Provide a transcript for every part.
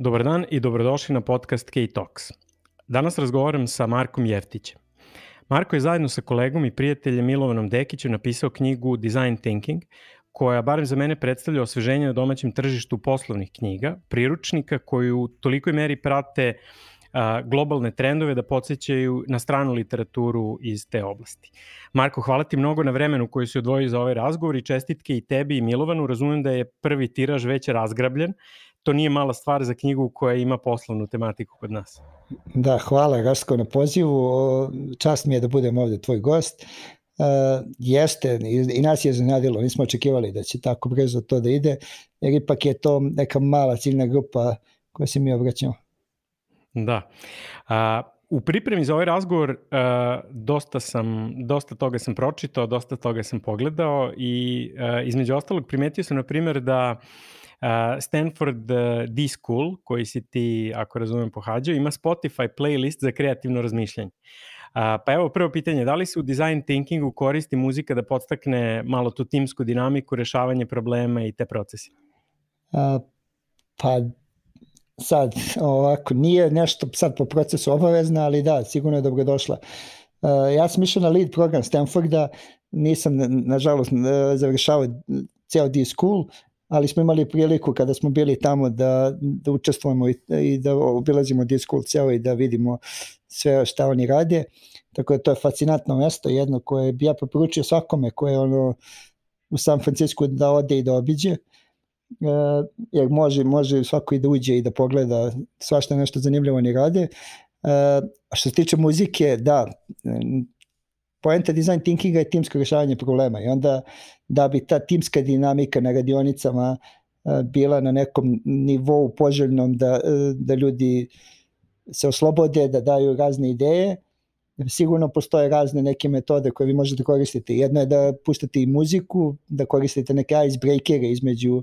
Dobar dan i dobrodošli na podcast K-Talks. Danas razgovaram sa Markom Jeftićem. Marko je zajedno sa kolegom i prijateljem Milovanom Dekićem napisao knjigu Design Thinking, koja barem za mene predstavlja osveženje na domaćem tržištu poslovnih knjiga, priručnika koji u tolikoj meri prate a, globalne trendove da podsjećaju na stranu literaturu iz te oblasti. Marko, hvala ti mnogo na vremenu koji si odvojio za ovaj razgovor i čestitke i tebi i Milovanu. Razumem da je prvi tiraž već razgrabljen, to nije mala stvar za knjigu koja ima poslovnu tematiku kod nas. Da, hvala Rasko na pozivu. Čast mi je da budem ovde tvoj gost. Uh, jeste, i, i nas je zanadilo, nismo očekivali da će tako brzo to da ide, jer ipak je to neka mala ciljna grupa koja se mi obraćamo. Da. A, u pripremi za ovaj razgovor uh, dosta, sam, dosta toga sam pročitao, dosta toga sam pogledao i uh, između ostalog primetio sam na primjer da uh, Uh, Stanford uh, D-School, koji si ti, ako razumem, pohađao, ima Spotify playlist za kreativno razmišljanje. Pa evo prvo pitanje, da li se u design thinkingu koristi muzika da podstakne malo tu timsku dinamiku, rešavanje problema i te procese? Uh, pa sad ovako, nije nešto sad po procesu obavezno, ali da, sigurno je dobrodošla. Ja sam išao na lead program Stanforda, nisam nažalost završavao ceo D-School, ali smo imali priliku kada smo bili tamo da, da učestvujemo i, i da obilazimo Discord ceo i da vidimo sve šta oni rade. Tako da to je fascinantno mesto, jedno koje bi ja preporučio svakome koje ono u San Francisco da ode i da obiđe. Uh, jer može, može svako i da uđe i da pogleda svašta nešto zanimljivo oni rade. A što se tiče muzike, da, poenta design thinkinga je timsko rešavanje problema i onda da bi ta timska dinamika na radionicama e, bila na nekom nivou poželjnom da, e, da ljudi se oslobode, da daju razne ideje, sigurno postoje razne neke metode koje vi možete koristiti. Jedno je da puštate i muziku, da koristite neke icebreakere između,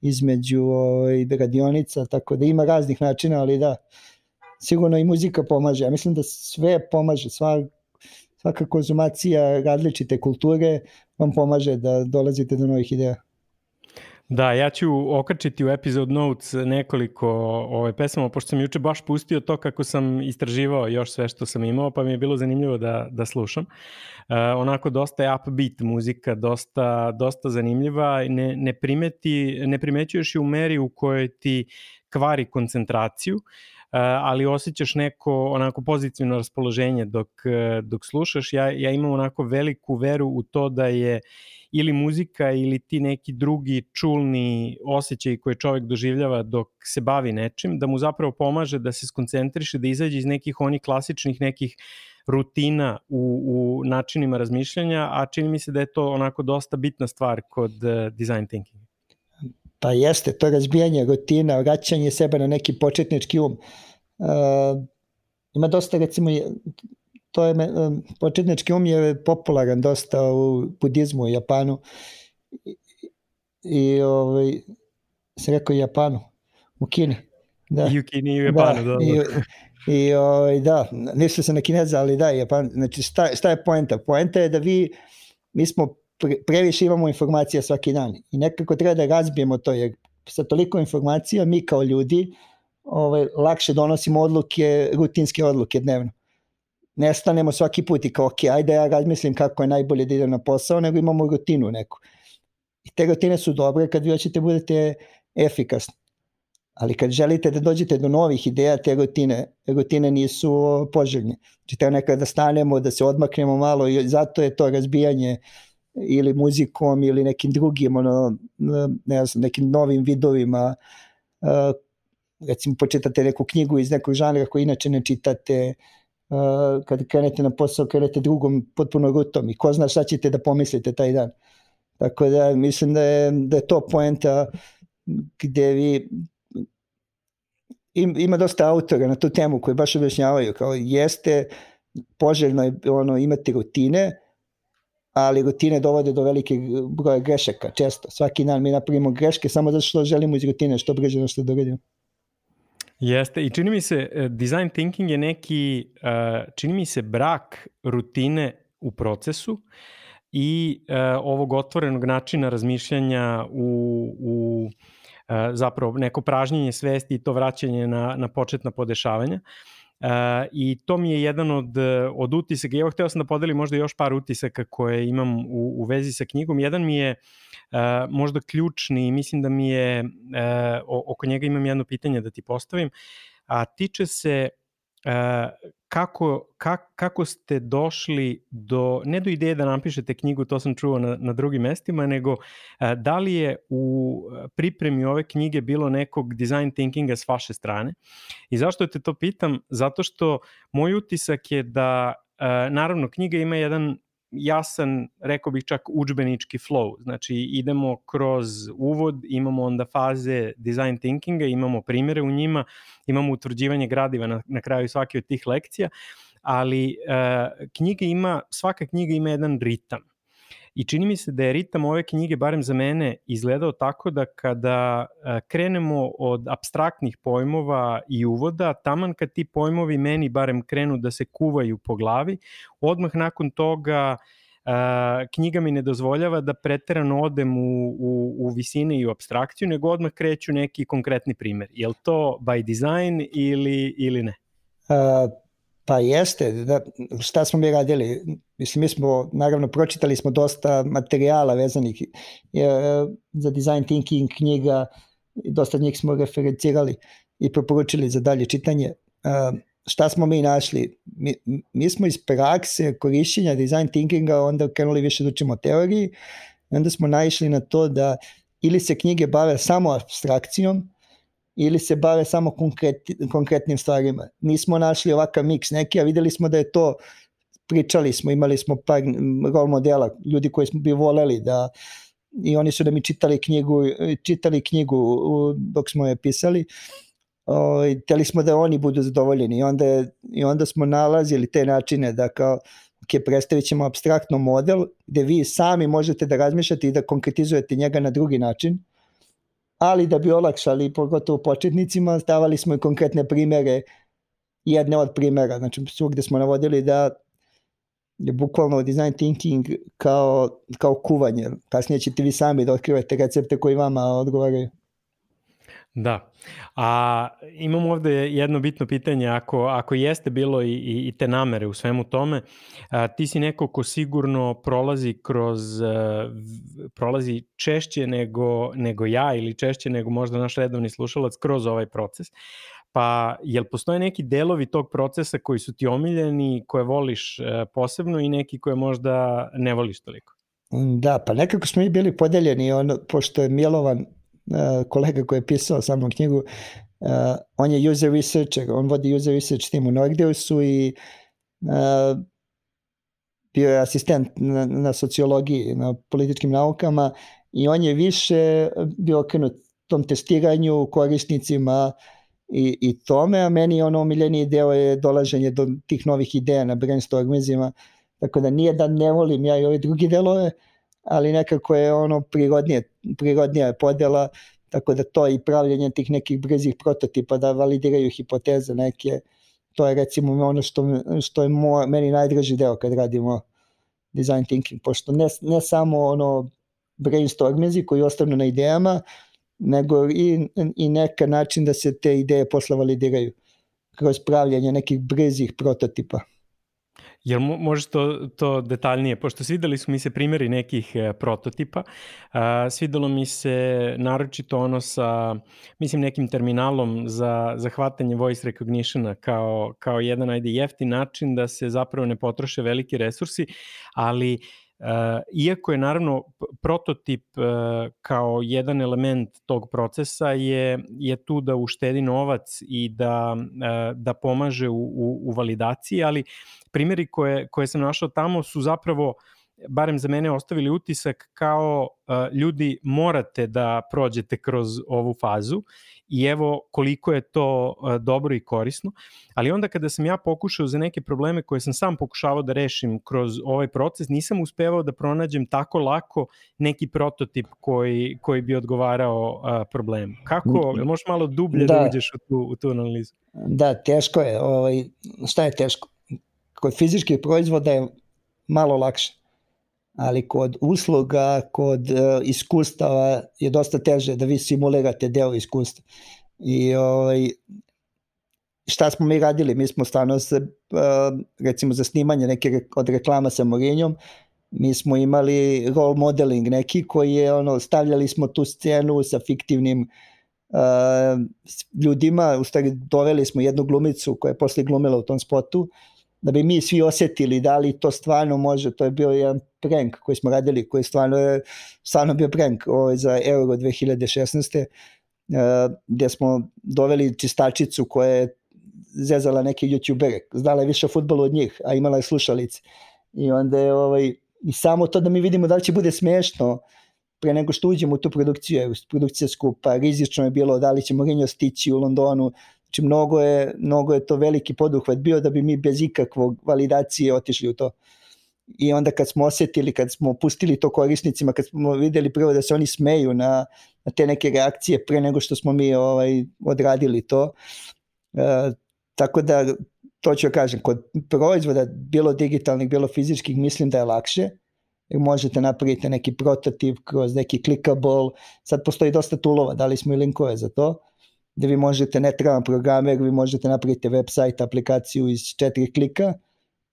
između ovaj, radionica, tako da ima raznih načina, ali da, sigurno i muzika pomaže. Ja mislim da sve pomaže, sva svaka konzumacija različite kulture vam pomaže da dolazite do novih ideja. Da, ja ću okačiti u episode notes nekoliko ove pesama, pošto sam juče baš pustio to kako sam istraživao još sve što sam imao, pa mi je bilo zanimljivo da, da slušam. Uh, onako dosta je upbeat muzika, dosta, dosta zanimljiva, ne, ne, primeti, ne primećuješ je u meri u kojoj ti kvari koncentraciju, ali osjećaš neko onako pozitivno raspoloženje dok, dok slušaš. Ja, ja imam onako veliku veru u to da je ili muzika ili ti neki drugi čulni osjećaj koje čovek doživljava dok se bavi nečim, da mu zapravo pomaže da se skoncentriše, da izađe iz nekih onih klasičnih nekih rutina u, u načinima razmišljanja, a čini mi se da je to onako dosta bitna stvar kod uh, design thinking. Pa jeste, to razbijanje rutina, vraćanje sebe na neki početnički um. Uh, ima dosta, recimo, to je, um, početnički um je popularan dosta u budizmu i Japanu. I, i ovaj, se rekao Japanu, u Kini. Da. I u Kini i u Japanu, da. da. I, i ovaj, da, nisu se na kineza, ali da, Japan, znači šta, šta je poenta? Poenta je da vi, mi smo previše imamo informacija svaki dan i nekako treba da razbijemo to, jer sa toliko informacija mi kao ljudi ovaj, lakše donosimo odluke, rutinske odluke dnevno. Ne stanemo svaki put i kao, ok, ajde ja razmislim kako je najbolje da idem na posao, nego imamo rutinu neku. I te rutine su dobre kad vi hoćete budete efikasni. Ali kad želite da dođete do novih ideja, te rutine, rutine nisu poželjne. Znači treba nekada da stanemo, da se odmaknemo malo i zato je to razbijanje ili muzikom ili nekim drugim ono, ne znam, nekim novim vidovima recimo počitate neku knjigu iz nekog žanra koji inače ne čitate kad krenete na posao krenete drugom potpuno rutom i ko zna šta ćete da pomislite taj dan. Tako da mislim da je, da je to poenta gde vi ima dosta autora na tu temu koji baš objašnjavaju kao jeste poželjno ono imati rutine ali rutine dovode do velike broja grešaka često. Svaki dan mi napravimo greške samo zato što želimo iz rutine što brže nešto da uradimo. Jeste, i čini mi se, e, design thinking je neki, e, čini mi se, brak rutine u procesu i ovog otvorenog načina razmišljanja u, u zapravo neko pražnjenje svesti i to vraćanje na, na početna podešavanja. I to mi je jedan od, od utisaka. Evo, hteo sam da podelim možda još par utisaka koje imam u, u vezi sa knjigom. Jedan mi je uh, možda ključni mislim da mi je, oko njega imam jedno pitanje da ti postavim, a tiče se kako, kako, kako ste došli do, ne do ideje da napišete knjigu, to sam čuo na, na drugim mestima, nego da li je u pripremi ove knjige bilo nekog design thinkinga s vaše strane? I zašto te to pitam? Zato što moj utisak je da, naravno, knjiga ima jedan jasan, rekao bih čak učbenički flow. Znači idemo kroz uvod, imamo onda faze design thinkinga, imamo primere u njima, imamo utvrđivanje gradiva na, na kraju svake od tih lekcija, ali uh, knjiga ima, svaka knjiga ima jedan ritam. I čini mi se da je ritam ove knjige, barem za mene, izgledao tako da kada krenemo od abstraktnih pojmova i uvoda, taman kad ti pojmovi meni barem krenu da se kuvaju po glavi, odmah nakon toga knjiga mi ne dozvoljava da preterano odem u, u, u visine i u abstrakciju, nego odmah kreću neki konkretni primer. Je li to by design ili, ili ne? Uh, Pa jeste, da, šta smo mi radili? Mislim, mi smo, naravno, pročitali smo dosta materijala vezanih je, za design thinking knjiga, dosta njih smo referencirali i preporučili za dalje čitanje. Uh, šta smo mi našli? Mi, mi smo iz prakse korišćenja design thinkinga onda krenuli više da učimo teoriji onda smo naišli na to da ili se knjige bave samo abstrakcijom, ili se bave samo konkret, konkretnim stvarima. Nismo našli ovakav miks neki, a videli smo da je to, pričali smo, imali smo par rol modela, ljudi koji smo bi voleli da, i oni su da mi čitali knjigu, čitali knjigu dok smo je pisali, o, teli smo da oni budu zadovoljeni i onda, je, i onda smo nalazili te načine da kao ok, predstavit ćemo abstraktno model gde vi sami možete da razmišljate i da konkretizujete njega na drugi način ali da bi olakšali pogotovo početnicima, stavali smo i konkretne primere, jedne od primera, znači svugde smo navodili da je bukvalno design thinking kao, kao kuvanje. Kasnije ćete vi sami da otkrivate recepte koji vama odgovaraju. Da. A imamo ovde jedno bitno pitanje, ako, ako jeste bilo i, i, i te namere u svemu tome, a, ti si neko ko sigurno prolazi kroz, a, prolazi češće nego, nego ja ili češće nego možda naš redovni slušalac kroz ovaj proces. Pa jel postoje neki delovi tog procesa koji su ti omiljeni, koje voliš a, posebno i neki koje možda ne voliš toliko? Da, pa nekako smo mi bili podeljeni, ono, pošto je Milovan kolega koji je pisao sa mnom knjigu, uh, on je user researcher, on vodi user research tim u Nordeusu i uh, bio je asistent na, na sociologiji, na političkim naukama i on je više bio okrenut tom testiranju korisnicima i, i tome, a meni ono omiljeniji deo je dolaženje do tih novih ideja na brainstormizima, tako da nije da ne volim ja i ove drugi delove, uh, ali nekako je ono prirodnije, prirodnija je podela, tako da to i pravljenje tih nekih brzih prototipa da validiraju hipoteze neke, to je recimo ono što, što je mo, meni najdraži deo kad radimo design thinking, pošto ne, ne samo ono brainstormingi koji ostanu na idejama, nego i, i neka način da se te ideje posle validiraju kroz pravljanje nekih brzih prototipa. Jel možeš to, to detaljnije, pošto svideli su mi se primjeri nekih e, prototipa, svidelo mi se naročito ono sa, mislim, nekim terminalom za, za hvatanje voice recognition kao, kao jedan ajde jeftin način da se zapravo ne potroše veliki resursi, ali Uh, iako je naravno prototip uh, kao jedan element tog procesa je, je tu da uštedi novac i da, uh, da pomaže u, u, u validaciji, ali primjeri koje, koje sam našao tamo su zapravo barem za mene ostavili utisak kao ljudi morate da prođete kroz ovu fazu i evo koliko je to uh, dobro i korisno. Ali onda kada sam ja pokušao za neke probleme koje sam sam pokušavao da rešim kroz ovaj proces, nisam uspevao da pronađem tako lako neki prototip koji, koji bi odgovarao uh, problemu. Kako? Možeš malo dublje da, da uđeš u tu, u tu analizu? Da, teško je. Ovaj, šta je teško? kod fizičkih proizvoda je malo lakše. Ali kod usluga, kod uh, iskustava je dosta teže da vi simulirate deo iskustva. I ovaj, šta smo mi radili? Mi smo stvarno se, uh, recimo za snimanje neke od reklama sa Morinjom, mi smo imali role modeling neki koji je ono, stavljali smo tu scenu sa fiktivnim uh, ljudima, u stvari doveli smo jednu glumicu koja je posle glumila u tom spotu, da bi mi svi osetili da li to stvarno može, to je bio jedan prank koji smo radili, koji stvarno je stvarno bio prank ovaj, za Euro 2016. Uh, gde smo doveli čistačicu koja je zezala neke youtubere, znala je više futbolu od njih, a imala je slušalice. I onda je ovaj, i samo to da mi vidimo da li će bude smešno pre nego što uđemo u tu produkciju, produkcija skupa, rizično je bilo da li će Mourinho stići u Londonu, znači mnogo je, mnogo je to veliki poduhvat bio da bi mi bez ikakvog validacije otišli u to. I onda kad smo osetili, kad smo pustili to korisnicima, kad smo videli prvo da se oni smeju na, na te neke reakcije pre nego što smo mi ovaj, odradili to, e, tako da to ću kažem, kod proizvoda, bilo digitalnih, bilo fizičkih, mislim da je lakše, jer možete napraviti neki prototip kroz neki clickable, sad postoji dosta tulova, dali smo i linkove za to, da vi možete, ne treba programer, vi možete napraviti website, aplikaciju iz četiri klika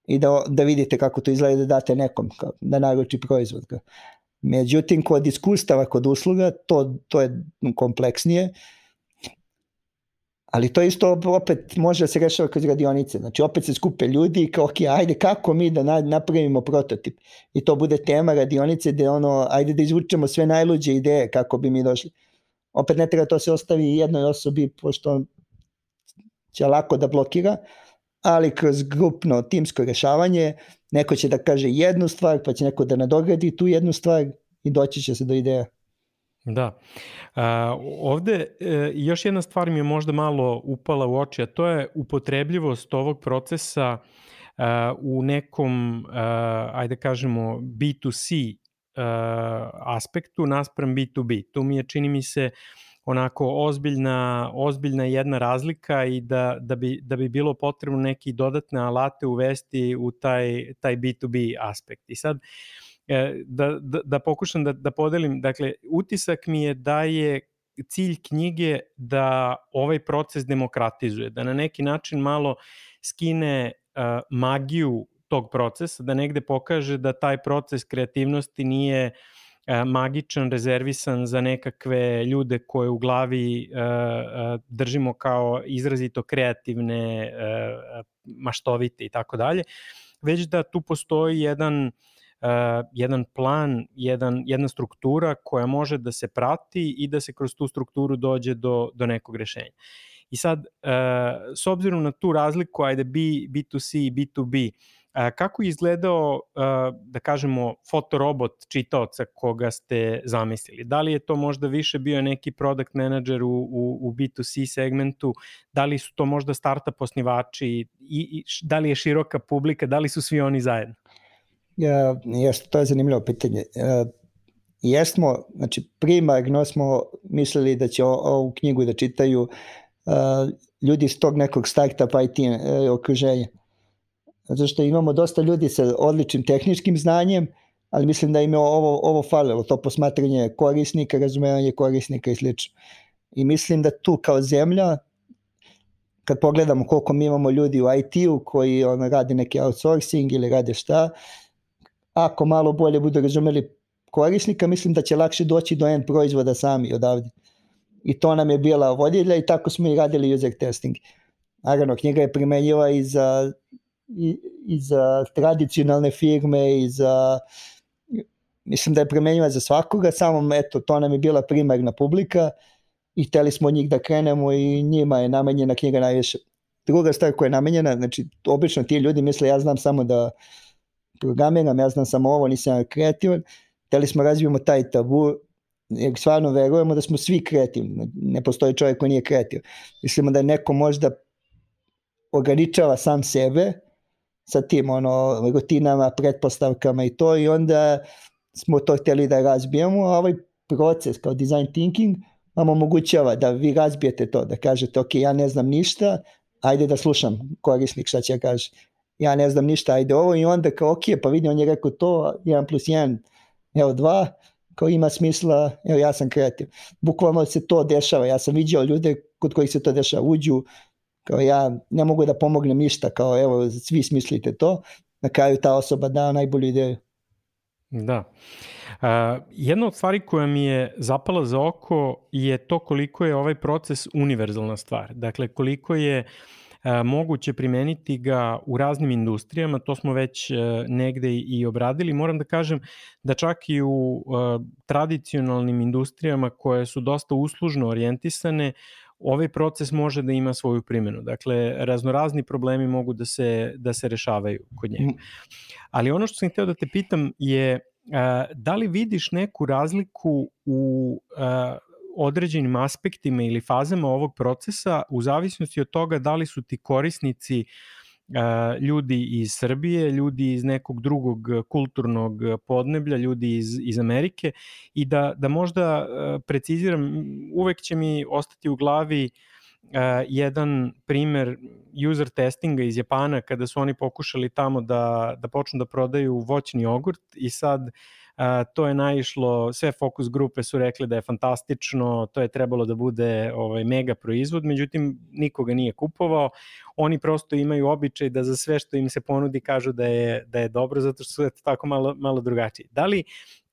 i da, da vidite kako to izgleda da date nekom, da naruči proizvod. Međutim, kod iskustava, kod usluga, to, to je kompleksnije, Ali to isto opet može da se rešava kroz radionice. Znači opet se skupe ljudi i kao, ok, ajde kako mi da napravimo prototip. I to bude tema radionice gde ono, ajde da izvučemo sve najluđe ideje kako bi mi došli. Opet ne treba to se ostavi jednoj osobi, pošto će lako da blokira, ali kroz grupno timsko rešavanje neko će da kaže jednu stvar, pa će neko da nadogradi tu jednu stvar i doći će se do ideja. Da. A, ovde e, još jedna stvar mi je možda malo upala u oči, a to je upotrebljivost ovog procesa a, u nekom, a, ajde kažemo, B2C a, aspektu naspram B2B. Tu mi je, čini mi se, onako ozbiljna, ozbiljna jedna razlika i da, da, bi, da bi bilo potrebno neki dodatne alate uvesti u taj, taj B2B aspekt. I sad, uh, E, da, da, da pokušam da, da podelim, dakle, utisak mi je da je cilj knjige da ovaj proces demokratizuje, da na neki način malo skine uh, magiju tog procesa, da negde pokaže da taj proces kreativnosti nije uh, magičan, rezervisan za nekakve ljude koje u glavi uh, uh, držimo kao izrazito kreativne, maštovite i tako dalje, već da tu postoji jedan jedan plan, jedan, jedna struktura koja može da se prati i da se kroz tu strukturu dođe do, do nekog rešenja. I sad, s obzirom na tu razliku, ajde B, B2C i B2B, uh, kako je izgledao, da kažemo, fotorobot čitaoca koga ste zamislili? Da li je to možda više bio neki product manager u, u, u B2C segmentu? Da li su to možda startup osnivači? I, i, da li je široka publika? Da li su svi oni zajedno? Ja, jeste, to je zanimljivo pitanje. Uh, jesmo, znači primarno smo mislili da će ovu knjigu da čitaju uh, ljudi iz tog nekog startup IT uh, okruženja. Zato što imamo dosta ljudi sa odličnim tehničkim znanjem, ali mislim da im je ovo, ovo falilo, to posmatranje korisnika, razumevanje korisnika i slično. I mislim da tu kao zemlja, kad pogledamo koliko mi imamo ljudi u IT-u koji on, radi neki outsourcing ili rade šta, ako malo bolje budu razumeli korisnika, mislim da će lakše doći do end proizvoda sami odavde. I to nam je bila vodilja i tako smo i radili user testing. Naravno, knjiga je primenjiva i za, i, za tradicionalne firme i za mislim da je primenjiva za svakoga, samo eto, to nam je bila primarna publika i hteli smo od njih da krenemo i njima je namenjena knjiga najviše. Druga stvar koja je namenjena, znači obično ti ljudi misle ja znam samo da programiram, ja znam samo ovo, nisam kreativan, hteli smo razvijemo taj tabu, jer stvarno verujemo da smo svi kreativni, ne postoji čovjek koji nije kreativan. Mislimo da neko možda ograničava sam sebe sa tim ono, rutinama, pretpostavkama i to i onda smo to hteli da razbijemo, a ovaj proces kao design thinking vam omogućava da vi razbijete to, da kažete ok, ja ne znam ništa, ajde da slušam korisnik šta će kaže ja ne znam ništa, ajde ovo i onda kao ok, pa vidi, on je rekao to, 1 plus 1, evo 2, kao ima smisla, evo ja sam kreativ. Bukvalno se to dešava, ja sam vidio ljude kod kojih se to dešava, uđu, kao ja ne mogu da pomognem ništa, kao evo svi smislite to, na kraju ta osoba da najbolju ideju. Da. Uh, jedna od stvari koja mi je zapala za oko je to koliko je ovaj proces univerzalna stvar. Dakle, koliko je uh, moguće primeniti ga u raznim industrijama, to smo već uh, negde i obradili. Moram da kažem da čak i u tradicionalnim industrijama koje su dosta uslužno orijentisane, ovaj proces može da ima svoju primjenu. Dakle, raznorazni problemi mogu da se, da se rešavaju kod njega. Ali ono što sam hteo da te pitam je da li vidiš neku razliku u određenim aspektima ili fazama ovog procesa u zavisnosti od toga da li su ti korisnici ljudi iz Srbije, ljudi iz nekog drugog kulturnog podneblja, ljudi iz, iz Amerike i da, da možda preciziram, uvek će mi ostati u glavi uh, jedan primer user testinga iz Japana kada su oni pokušali tamo da, da počnu da prodaju voćni jogurt i sad Uh, to je naišlo, sve fokus grupe su rekli da je fantastično, to je trebalo da bude ovaj mega proizvod, međutim nikoga nije kupovao. Oni prosto imaju običaj da za sve što im se ponudi kažu da je da je dobro zato što su tako malo malo drugačiji. Da li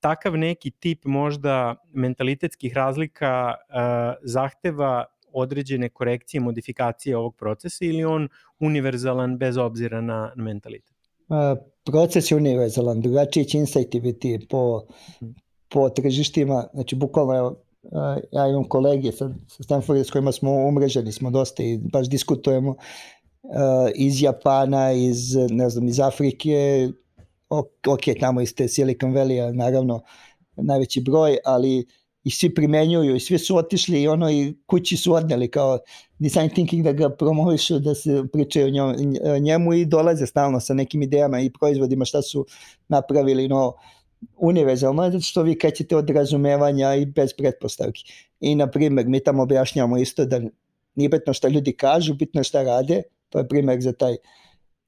takav neki tip možda mentalitetskih razlika uh, zahteva određene korekcije, modifikacije ovog procesa ili on univerzalan bez obzira na, mentalitet? Proces je univerzalan, drugačiji će insighti biti po, po tržištima, znači bukvalno ja imam kolege sa, sa Stanforda s kojima smo umreženi smo dosta i baš diskutujemo iz Japana, iz, ne znam, iz Afrike, ok, tamo iz te Silicon Valley, naravno najveći broj, ali i svi primenjuju i svi su otišli i ono i kući su odneli kao design thinking da ga promovišu, da se pričaju o njemu i dolaze stalno sa nekim idejama i proizvodima šta su napravili no univerzalno, zato što vi krećete od razumevanja i bez pretpostavki. I na primjer, mi tamo objašnjamo isto da nije bitno šta ljudi kažu, bitno šta rade, to je primjer za taj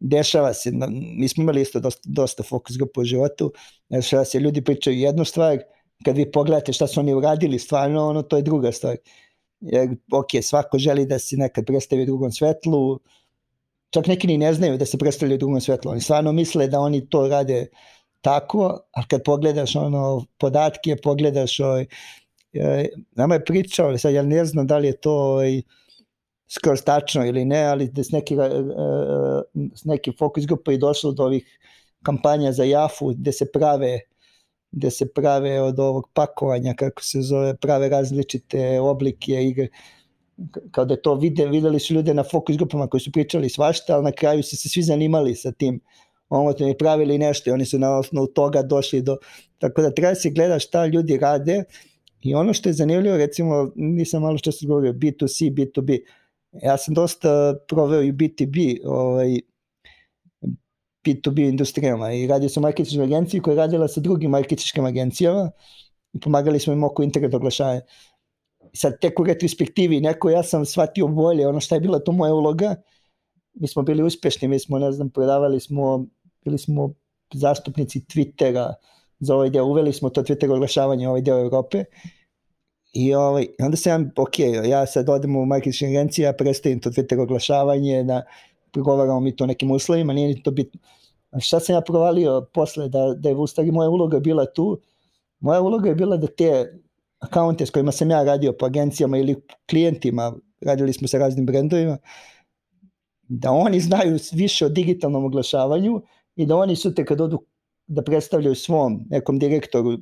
dešava se, mi smo imali isto dosta, dosta fokus grupu u životu, dešava se, ljudi pričaju jednu stvar, kad vi pogledate šta su oni uradili, stvarno ono to je druga stvar. Jer, ok, svako želi da se nekad predstavi u drugom svetlu, čak neki ni ne znaju da se predstavljaju u drugom svetlu, oni stvarno misle da oni to rade tako, a kad pogledaš ono podatke, pogledaš ovaj, e, nama je pričao, sad ja ne znam da li je to ovaj, skroz tačno ili ne, ali da s neki, e, e, s neki fokus grupa i došlo do ovih kampanja za Jafu gde se prave gde se prave od ovog pakovanja, kako se zove, prave različite oblike igre, kao da to vide, videli su ljude na fokus grupama koji su pričali svašta, ali na kraju su se svi zanimali sa tim. Omotno i pravili nešto i oni su na osnovu toga došli do, tako da treba se gleda šta ljudi rade. I ono što je zanimljivo, recimo, nisam malo što se govorio, B2C, B2B, ja sam dosta proveo i B2B, ovaj, B2B industrijama i radio sam u marketičkoj agenciji koja je radila sa drugim marketičkim agencijama i pomagali smo im oko internet oglašavanja. Sad tek u retrospektivi neko ja sam shvatio bolje ono šta je bila to moja uloga. Mi smo bili uspešni, mi smo, ne znam, prodavali smo, bili smo zastupnici Twittera za ovaj deo, uveli smo to Twitter oglašavanje u ovaj deo Evrope I ovaj, onda sam, ok, ja sad odem u marketing agenciju, ja predstavim to Twitter oglašavanje, da pregovaramo mi to nekim uslovima, nije ni to bitno. Šta sam ja provalio posle, da, da je u stvari moja uloga bila tu, moja uloga je bila da te akaunte s kojima sam ja radio po agencijama ili klijentima, radili smo sa raznim brendovima, da oni znaju više o digitalnom oglašavanju i da oni sutra kad odu da predstavljaju svom nekom direktoru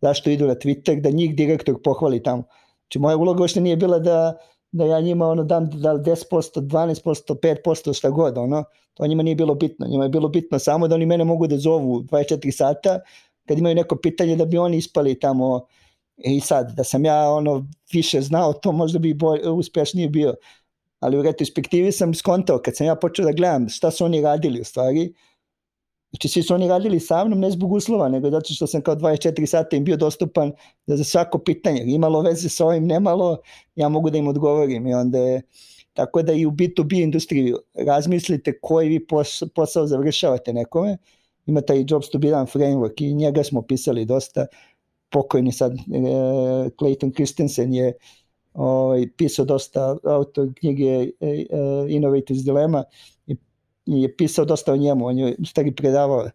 zašto idu na Twitter, da njih direktor pohvali tamo. Znači moja uloga uopšte nije bila da da ja njima ono dam da 10%, 12%, 5%, šta god, ono, to njima nije bilo bitno. Njima je bilo bitno samo da oni mene mogu da zovu 24 sata kad imaju neko pitanje da bi oni ispali tamo i sad, da sam ja ono više znao, to možda bi bolj, uspešnije bio. Ali u retrospektivi sam skontao, kad sam ja počeo da gledam šta su oni radili u stvari, Znači svi su oni radili sa mnom ne zbog uslova, nego zato što sam kao 24 sata im bio dostupan za svako pitanje, imalo veze sa ovim, nemalo, ja mogu da im odgovorim i onda je Tako da i u B2B industriji razmislite koji vi posao završavate nekome. Ima taj Jobs to be done framework i njega smo pisali dosta. Pokojni sad e, Clayton Christensen je ovaj, pisao dosta autor knjige e, e, Innovators Dilemma je pisao dosta o njemu, on je stari predavao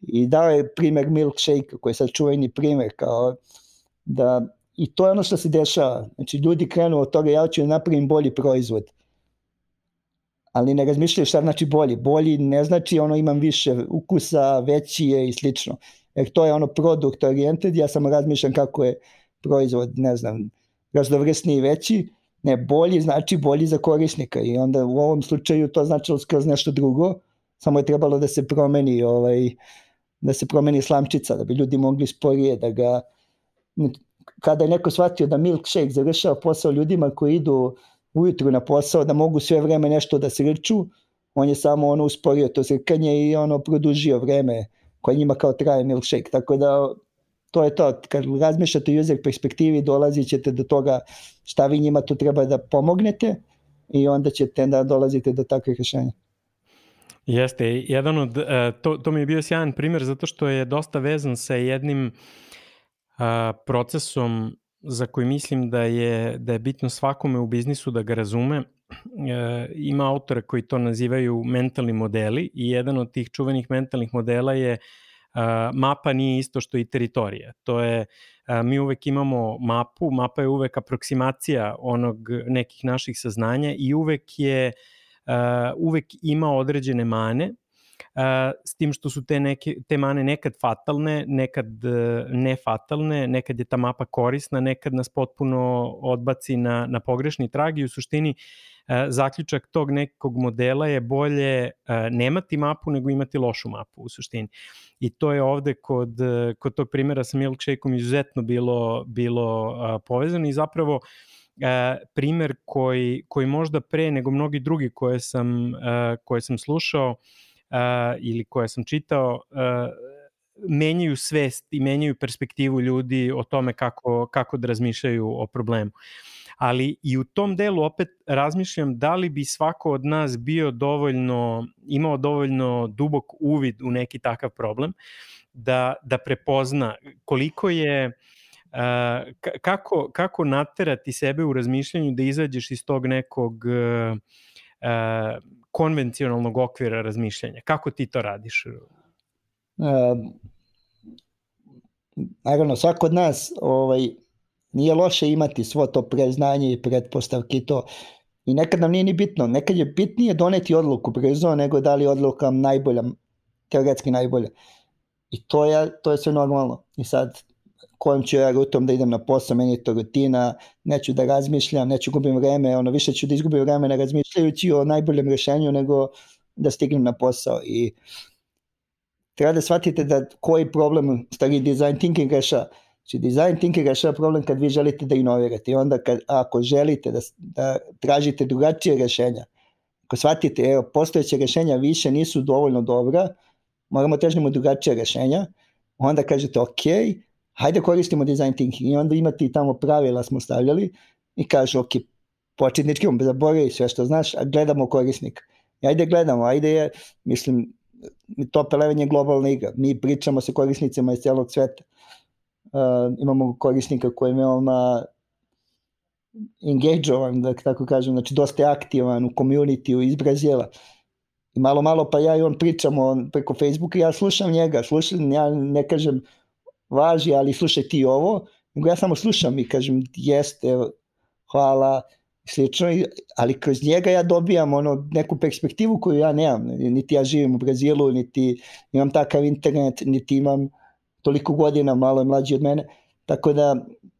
i dao je primer milkshake koji je sad čuveni primer kao da i to je ono što se dešava. Znači ljudi krenu od toga ja ću da napravim bolji proizvod. Ali ne razmišljaju šta znači bolji. Bolji ne znači ono imam više ukusa, veći je i slično. Jer to je ono product oriented, ja samo razmišljam kako je proizvod, ne znam, raznovrsniji i veći, ne, bolji znači bolji za korisnika i onda u ovom slučaju to značilo skroz nešto drugo, samo je trebalo da se promeni ovaj, da se promeni slamčica, da bi ljudi mogli sporije da ga kada je neko shvatio da milkshake završava posao ljudima koji idu ujutru na posao, da mogu sve vreme nešto da srču, on je samo ono usporio to srkanje i ono produžio vreme koje njima kao traje milkshake. Tako da to je to, kad razmišljate user perspektivi dolazit ćete do toga šta vi njima tu treba da pomognete i onda ćete da dolazite do takvih rešenja. Jeste, jedan od, e, to, to mi je bio sjajan primer zato što je dosta vezan sa jednim a, procesom za koji mislim da je, da je bitno svakome u biznisu da ga razume. E, ima autora koji to nazivaju mentalni modeli i jedan od tih čuvenih mentalnih modela je a, mapa nije isto što i teritorija. To je, mi uvek imamo mapu, mapa je uvek aproksimacija onog nekih naših saznanja i uvek je uvek ima određene mane, s tim što su te, neke, te mane nekad fatalne, nekad uh, nefatalne, nekad je ta mapa korisna, nekad nas potpuno odbaci na, na pogrešni trag i u suštini uh, zaključak tog nekog modela je bolje uh, nemati mapu nego imati lošu mapu u suštini. I to je ovde kod, kod tog primjera sa milkshake-om izuzetno bilo, bilo povezano i zapravo e, primer koji, koji možda pre nego mnogi drugi koje sam, e, koje sam slušao e, ili koje sam čitao e, menjaju svest i menjaju perspektivu ljudi o tome kako, kako da razmišljaju o problemu. Ali i u tom delu opet razmišljam da li bi svako od nas bio dovoljno, imao dovoljno dubok uvid u neki takav problem da, da prepozna koliko je uh, kako, kako naterati sebe u razmišljanju da izađeš iz tog nekog uh, konvencionalnog okvira razmišljanja? Kako ti to radiš? Uh, naravno, svako od nas ovaj, nije loše imati svo to preznanje i pretpostavke i to. I nekad nam nije ni bitno. Nekad je bitnije doneti odluku brzo nego da li odluka najbolja, teoretski najbolja. I to je, to je sve normalno. I sad, kojom ću ja rutom da idem na posao, meni je to rutina, neću da razmišljam, neću gubim vreme, ono više ću da izgubim vreme na razmišljajući o najboljem rešenju nego da stignem na posao i treba da shvatite da koji problem stari design thinking reša. Znači, design thinking reša problem kad vi želite da inovirate i onda kad, ako želite da, da tražite drugačije rešenja, ako shvatite, evo, postojeće rešenja više nisu dovoljno dobra, moramo težnimo drugačije rešenja, onda kažete, ok, hajde koristimo design thinking i onda imate tamo pravila smo stavljali i kažu ok, početnički zaboravi sve što znaš, a gledamo korisnika. I ajde gledamo, ajde je, mislim, Top 11 je globalna igra, mi pričamo sa korisnicima iz celog sveta. Uh, imamo korisnika koji je veoma engageovan, da tako kažem, znači dosta je aktivan u community iz Brazila. I malo, malo pa ja i on pričamo preko Facebooka ja slušam njega, slušam, ja ne kažem, važi, ali slušaj ti ovo, nego ja samo slušam i kažem jeste, hvala, slično, ali kroz njega ja dobijam ono, neku perspektivu koju ja nemam, niti ja živim u Brazilu, niti imam takav internet, niti imam toliko godina, malo je mlađi od mene, tako da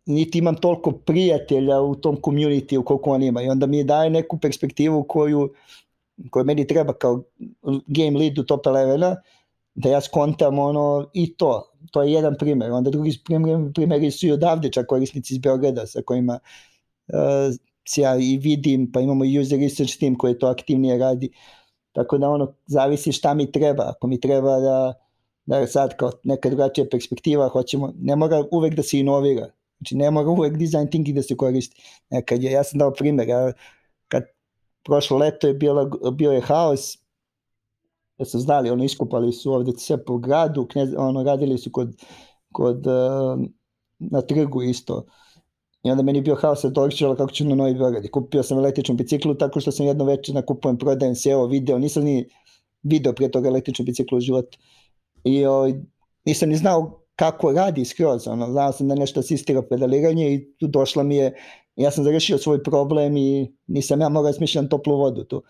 niti imam toliko prijatelja u tom community u koliko on ima. I onda mi daje neku perspektivu koju, koju meni treba kao game lead u top 11 da ja skontam ono i to, to je jedan primer. Onda drugi primer, primeri su i odavde, čak korisnici iz Beograda sa kojima uh, ja i vidim, pa imamo user research team koji to aktivnije radi. Tako da ono, zavisi šta mi treba. Ako mi treba da, da sad kao neka drugačija perspektiva, hoćemo, ne mora uvek da se inovira. Znači ne mora uvek design thinking da se koristi. Nekad je, ja sam dao primer, ja, kad prošlo leto je bilo, bio je haos, da su znali, ono, iskupali su ovde sve po gradu, knjez, ono, radili su kod, kod uh, na trgu isto. I onda meni je bio haos da došao kako ću na Novi Beograd. Kupio sam električnu biciklu tako što sam jedno večer nakupujem, prodajem SEO video, nisam ni video prije toga električnu biciklu u životu. I o, ovaj, nisam ni znao kako radi skroz, ono, znao sam da nešto asistira pedaliranje i tu došla mi je, ja sam završio svoj problem i nisam ja mogao smišljati toplu vodu tu.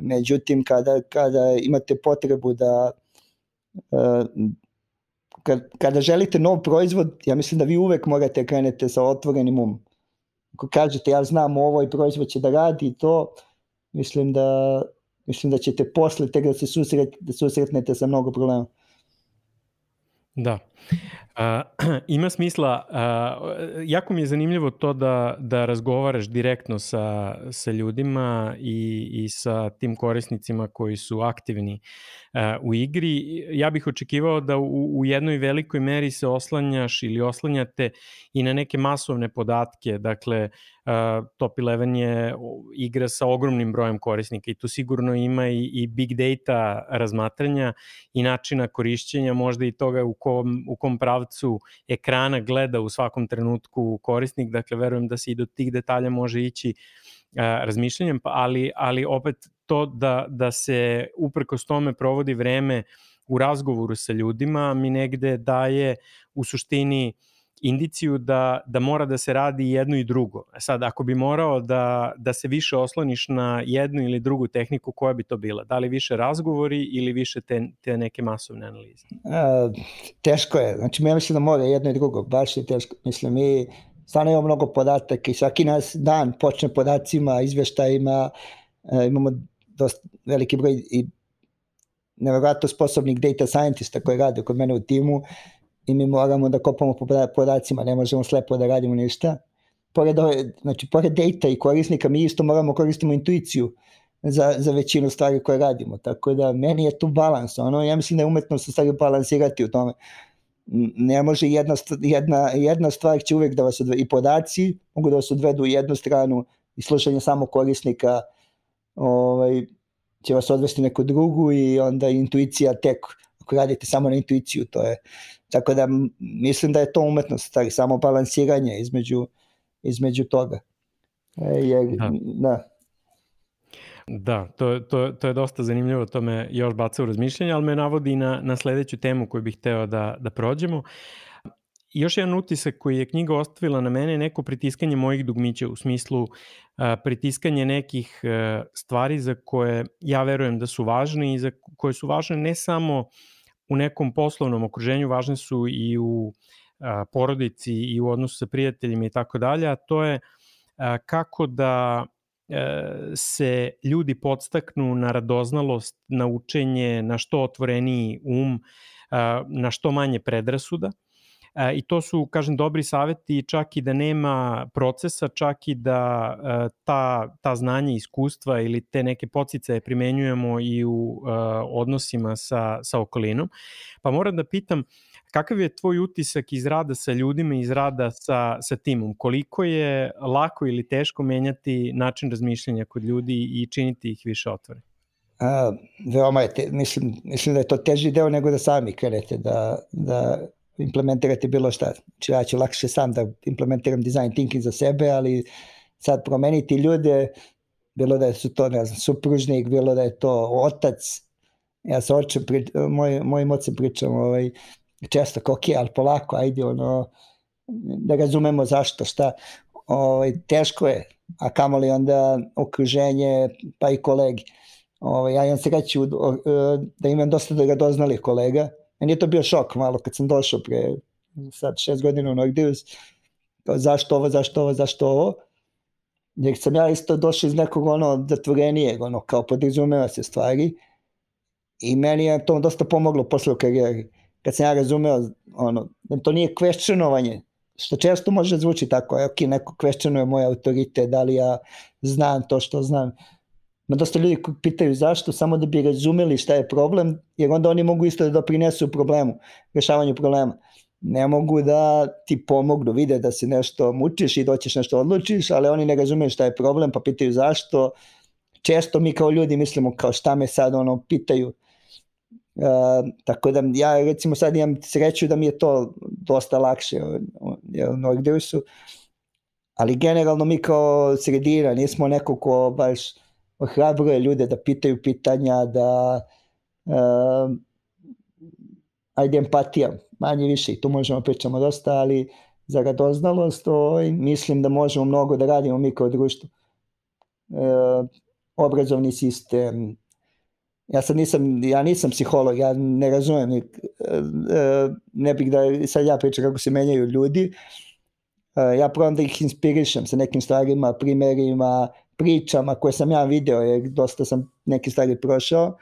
Međutim, kada, kada imate potrebu da uh, kada želite nov proizvod, ja mislim da vi uvek morate krenete sa otvorenim umom. Ako kažete ja znam ovaj proizvod će da radi to, mislim da mislim da ćete posle tek da se susret, da susretnete sa mnogo problema. Da. Uh, ima smisla, uh, jako mi je zanimljivo to da, da razgovaraš direktno sa, sa ljudima i, i sa tim korisnicima koji su aktivni uh, u igri. Ja bih očekivao da u, u jednoj velikoj meri se oslanjaš ili oslanjate i na neke masovne podatke, dakle uh, Top 11 je igra sa ogromnim brojem korisnika i tu sigurno ima i, i big data razmatranja i načina korišćenja, možda i toga u kom, u kom pravcu ekrana gleda u svakom trenutku korisnik, dakle verujem da se i do tih detalja može ići a, razmišljanjem, pa, ali, ali opet to da, da se uprkos tome provodi vreme u razgovoru sa ljudima mi negde daje u suštini uh, indiciju da, da mora da se radi jedno i drugo. E sad, ako bi morao da, da se više osloniš na jednu ili drugu tehniku, koja bi to bila? Da li više razgovori ili više te, te neke masovne analize? A, teško je. Znači, ja mislim da mora jedno i drugo. Baš je teško. Mislim, mi stvarno imamo mnogo podataka i svaki nas dan počne podacima, izveštajima, e, imamo dosta veliki broj i nevjerojatno sposobnih data scientista koji rade kod mene u timu i mi moramo da kopamo po podacima, ne možemo slepo da radimo ništa. Pored, ove, znači, pored data i korisnika mi isto moramo koristimo intuiciju za, za većinu stvari koje radimo. Tako da meni je tu balans. Ono, ja mislim da je umetnost stvari balansirati u tome. Ne može jedna, jedna, jedna stvar će uvek da vas odvedu, i podaci mogu da vas odvedu u jednu stranu i slušanje samo korisnika ovaj, će vas odvesti neku drugu i onda intuicija tek ako radite samo na intuiciju, to je Tako da mislim da je to umetnost, tak, samo balansiranje između, između toga. E, je, da. da. Da, to, to, to je dosta zanimljivo, to me još baca u razmišljanje, ali me navodi na, na sledeću temu koju bih hteo da, da prođemo. Još jedan utisak koji je knjiga ostavila na mene je neko pritiskanje mojih dugmića u smislu a, pritiskanje nekih a, stvari za koje ja verujem da su važne i za koje su važne ne samo u nekom poslovnom okruženju, važne su i u porodici i u odnosu sa prijateljima i tako dalje, a to je kako da e, se ljudi podstaknu na radoznalost, na učenje, na što otvoreniji um, na što manje predrasuda I to su, kažem, dobri saveti čak i da nema procesa, čak i da e, ta, ta znanja i iskustva ili te neke pocicaje primenjujemo i u e, odnosima sa, sa okolinom. Pa moram da pitam, kakav je tvoj utisak iz rada sa ljudima, iz rada sa, sa timom? Koliko je lako ili teško menjati način razmišljanja kod ljudi i činiti ih više otvore? A, veoma je, te, mislim, mislim da je to teži deo nego da sami krenete, da, da implementirati bilo šta. Znači ja ću lakše sam da implementiram design thinking za sebe, ali sad promeniti ljude, bilo da su to, ne znam, supružnik, bilo da je to otac, ja sa očem, pri, moj, mojim ocem pričam ovaj, često ok, ali polako, ajde, ono, da razumemo zašto, šta, ovaj, teško je, a kamoli onda okruženje, pa i kolegi. Ovaj, ja imam sreću da imam dosta da ga doznali kolega, Meni je to bio šok malo kad sam došao pre sad šest godina u Nordius, kao zašto ovo, zašto ovo, zašto ovo. Jer sam ja isto došao iz nekog ono zatvorenijeg, ono kao podrazumeva se stvari i meni je to dosta pomoglo posle u karijeri. Kad sam ja razumeo, ono, da to nije questionovanje, što često može zvuči tako, ok, neko questionuje moj autoritet, da li ja znam to što znam. Ma dosta ljudi pitaju zašto, samo da bi razumeli šta je problem, jer onda oni mogu isto da doprinesu problemu, rešavanju problema. Ne mogu da ti pomognu, vide da se nešto mučiš i doćeš nešto odlučiš, ali oni ne razumeju šta je problem, pa pitaju zašto, često mi kao ljudi mislimo kao šta me sad ono pitaju. Uh, tako da ja recimo sad imam sreću da mi je to dosta lakše u Nordiusu, ali generalno mi kao sredina nismo neko ko baš ohrabruje ljude da pitaju pitanja, da uh, ajde empatija, manje više i tu možemo pričamo dosta, ali za radoznalost ovaj, mislim da možemo mnogo da radimo mi kao društvo. Uh, obrazovni sistem, ja sad nisam, ja nisam psiholog, ja ne razumem, e, ne bih da sad ja pričam kako se menjaju ljudi, ja probam da ih inspirišem sa nekim stvarima, primerima, pričama koje sam ja video, jer dosta sam neke stvari prošao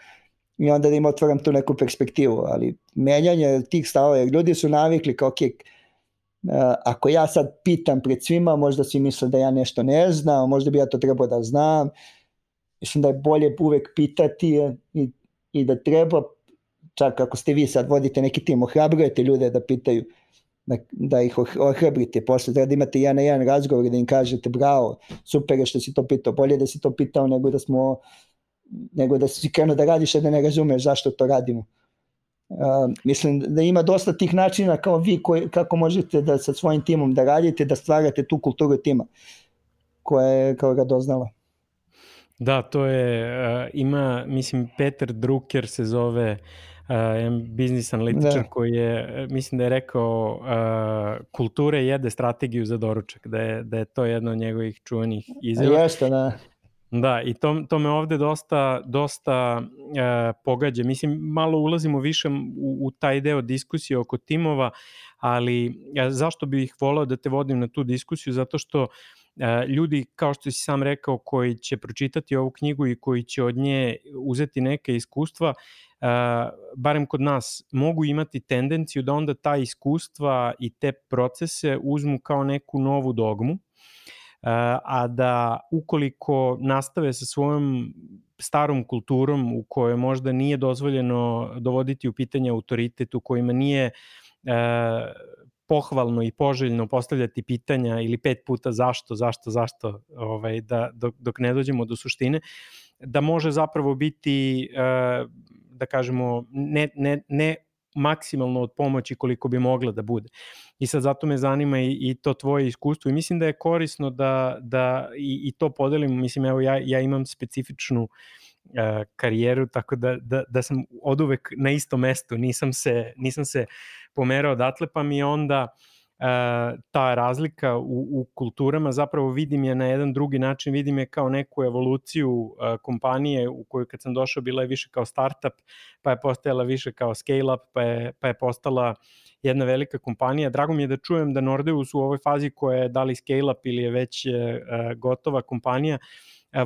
i onda da im otvoram tu neku perspektivu, ali menjanje tih stavova, jer ljudi su navikli kao, ok, ako ja sad pitam pred svima, možda svi misle da ja nešto ne znam, možda bi ja to trebao da znam, mislim da je bolje uvek pitati i, i da treba, čak ako ste vi sad vodite neki tim, ohrabrujete ljude da pitaju, da, da ih ohrabrite, posle treba da imate jedan na jedan razgovor da im kažete bravo, super je što si to pitao, bolje da si to pitao nego da smo nego da si krenuo da radiš, a da ne razumeš zašto to radimo. Uh, mislim da ima dosta tih načina kao vi koji, kako možete da sa svojim timom da radite, da stvarate tu kulturu tima koja je kao ga doznala. Da, to je, uh, ima, mislim, Peter Drucker se zove uh, biznis analitičar da. koji je, mislim da je rekao uh, kulture jede strategiju za doručak, da je, da je to jedno od njegovih čuvenih izjava. Jeste, da. Da, i to, to me ovde dosta, dosta uh, pogađa. Mislim, malo ulazimo više u, u taj deo diskusije oko timova, ali uh, zašto bih ih volao da te vodim na tu diskusiju? Zato što uh, ljudi, kao što si sam rekao, koji će pročitati ovu knjigu i koji će od nje uzeti neke iskustva, barem kod nas, mogu imati tendenciju da onda ta iskustva i te procese uzmu kao neku novu dogmu, a da ukoliko nastave sa svojom starom kulturom u kojoj možda nije dozvoljeno dovoditi u pitanje autoritet, u kojima nije pohvalno i poželjno postavljati pitanja ili pet puta zašto, zašto, zašto, ovaj, da, dok, dok ne dođemo do suštine, da može zapravo biti, uh, da kažemo, ne, ne, ne maksimalno od pomoći koliko bi mogla da bude. I sad zato me zanima i, i to tvoje iskustvo i mislim da je korisno da, da i, i to podelimo, mislim evo ja, ja imam specifičnu uh, karijeru, tako da, da, da sam od uvek na istom mestu, nisam se, nisam se pomerao odatle, pa mi onda uh, ta razlika u, u kulturama zapravo vidim je na jedan drugi način, vidim je kao neku evoluciju uh, kompanije u kojoj kad sam došao bila je više kao startup, pa je postajala više kao scale up, pa je, pa je postala jedna velika kompanija. Drago mi je da čujem da Nordeus u ovoj fazi koja je da li scale up ili je već uh, gotova kompanija,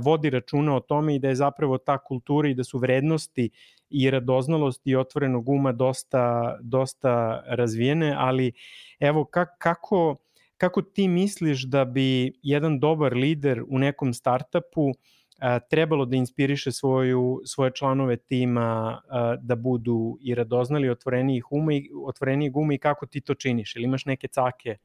vodi računa o tome i da je zapravo ta kultura i da su vrednosti i radoznalost i otvorenog uma dosta, dosta razvijene, ali evo kako, kako ti misliš da bi jedan dobar lider u nekom startupu a, trebalo da inspiriše svoju, svoje članove tima a, da budu i radoznali, otvorenijih uma i, otvorenijih uma i kako ti to činiš? Ili imaš neke cake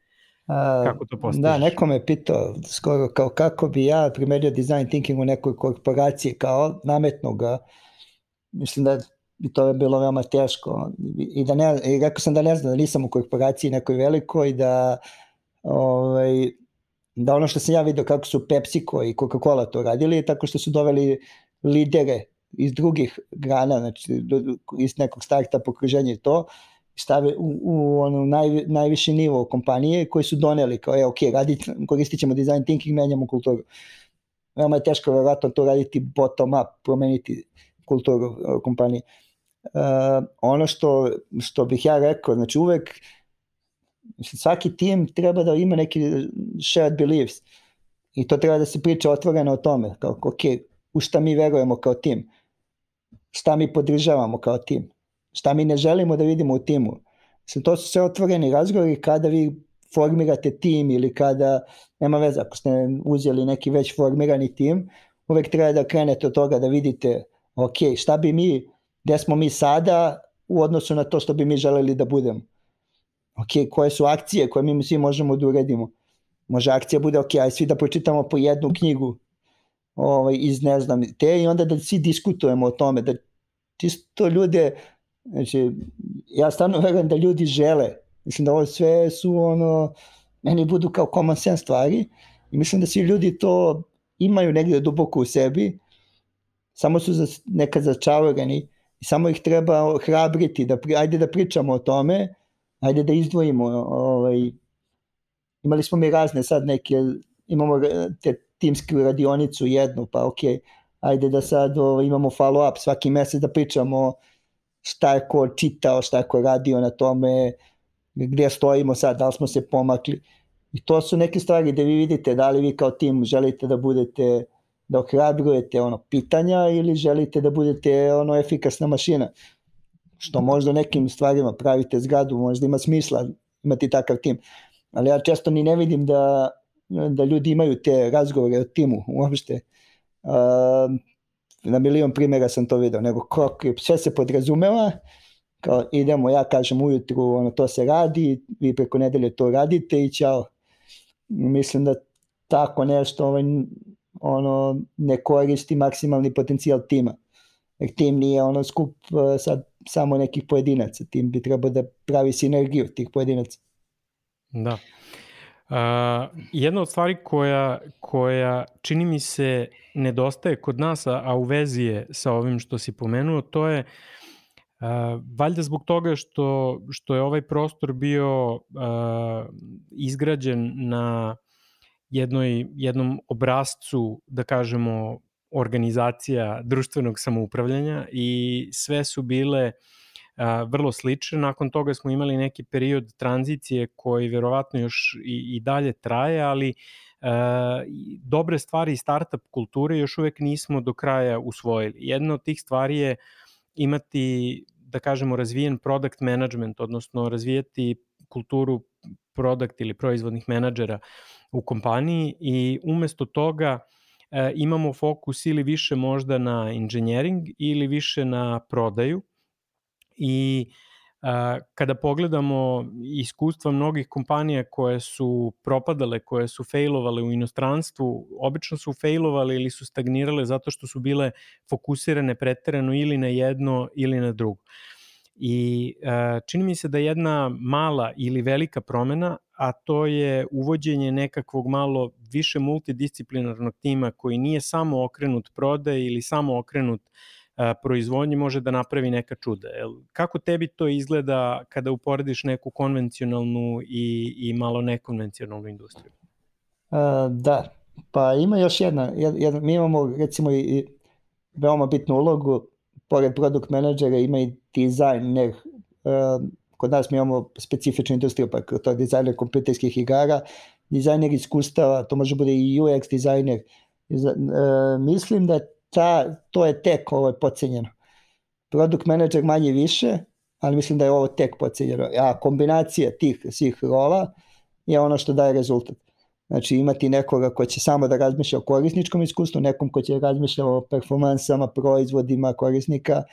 kako to postižeš? Da, neko me pitao skoro kao kako bi ja primenio design thinking u nekoj korporaciji, kao nametno ga, mislim da bi to je bilo veoma teško i da ne, i rekao sam da ne znam da nisam u korporaciji nekoj velikoj da ovaj, da ono što sam ja vidio kako su PepsiCo i Coca-Cola to radili tako što su doveli lidere iz drugih grana, znači iz nekog startup okruženja i to, stave u, u ono naj, najviši nivo kompanije koji su doneli kao je ok, radit, koristit ćemo design thinking, menjamo kulturu. Veoma je teško verovatno to raditi bottom up, promeniti kulturu kompanije. Uh, ono što, što bih ja rekao, znači uvek svaki tim treba da ima neki shared beliefs i to treba da se priča otvoreno o tome, kao ok, u šta mi verujemo kao tim, šta mi podržavamo kao tim, šta mi ne želimo da vidimo u timu. Mislim, to su sve otvoreni razgovori kada vi formirate tim ili kada, nema veze, ako ste uzeli neki već formirani tim, uvek treba da krenete od toga da vidite, ok, šta bi mi gde smo mi sada u odnosu na to što bi mi želeli da budemo. Ok, koje su akcije koje mi svi možemo da uredimo. Može akcija bude, ok, aj svi da pročitamo po jednu knjigu ovaj, iz ne znam te i onda da svi diskutujemo o tome, da čisto ljude, znači, ja stvarno verujem da ljudi žele, mislim da ovo sve su ono, meni budu kao common sense stvari i mislim da svi ljudi to imaju negde duboko u sebi, samo su za, nekad začavoreni i samo ih treba hrabriti, da, ajde da pričamo o tome, ajde da izdvojimo, ovaj, imali smo mi razne sad neke, imamo te timsku radionicu jednu, pa ok, ajde da sad ovaj, imamo follow up svaki mesec da pričamo šta je ko čitao, šta je ko radio na tome, gde stojimo sad, da li smo se pomakli. I to su neke stvari gde vi vidite da li vi kao tim želite da budete da ohrabrujete ono pitanja ili želite da budete ono efikasna mašina. Što možda nekim stvarima pravite zgradu, možda ima smisla imati takav tim. Ali ja često ni ne vidim da, da ljudi imaju te razgovore o timu uopšte. Uh, na milion primjera sam to video, nego kako, sve se podrazumeva, kao idemo, ja kažem ujutru, ono, to se radi, vi preko nedelje to radite i čao. Mislim da tako nešto ovaj, ono, ne koristi maksimalni potencijal tima. Jer tim nije ono skup uh, sad samo nekih pojedinaca, tim bi trebao da pravi sinergiju tih pojedinaca. Da. Uh, jedna od stvari koja, koja čini mi se nedostaje kod nas, a, u vezi je sa ovim što si pomenuo, to je uh, valjda zbog toga što, što je ovaj prostor bio uh, izgrađen na jednoj, jednom obrazcu, da kažemo, organizacija društvenog samoupravljanja i sve su bile a, vrlo slične. Nakon toga smo imali neki period tranzicije koji verovatno još i, i dalje traje, ali dobre stvari startup kulture još uvek nismo do kraja usvojili. Jedna od tih stvari je imati da kažemo razvijen product management, odnosno razvijati kulturu product ili proizvodnih menadžera u kompaniji i umesto toga e, imamo fokus ili više možda na engineering ili više na prodaju i a, kada pogledamo iskustva mnogih kompanija koje su propadale, koje su failovale u inostranstvu, obično su failovale ili su stagnirale zato što su bile fokusirane preterano ili na jedno ili na drugo. I čini mi se da jedna mala ili velika promena, a to je uvođenje nekakvog malo više multidisciplinarnog tima koji nije samo okrenut prode ili samo okrenut proizvodnji može da napravi neka čuda. Kako tebi to izgleda kada uporediš neku konvencionalnu i, i malo nekonvencionalnu industriju? Da, pa ima još jedna, jedna mi imamo recimo i veoma bitnu ulogu, pored produkt menadžera ima i dizajner, kod nas mi imamo specifičnu industriju, pa to je dizajner kompjuterskih igara, dizajner iskustava, to može bude i UX dizajner. Mislim da ta, to je tek ovo je pocenjeno. Product manager manje više, ali mislim da je ovo tek pocenjeno. A kombinacija tih svih rola je ono što daje rezultat. Znači imati nekoga ko će samo da razmišlja o korisničkom iskustvu, nekom ko će razmišlja o performansama, proizvodima korisnika,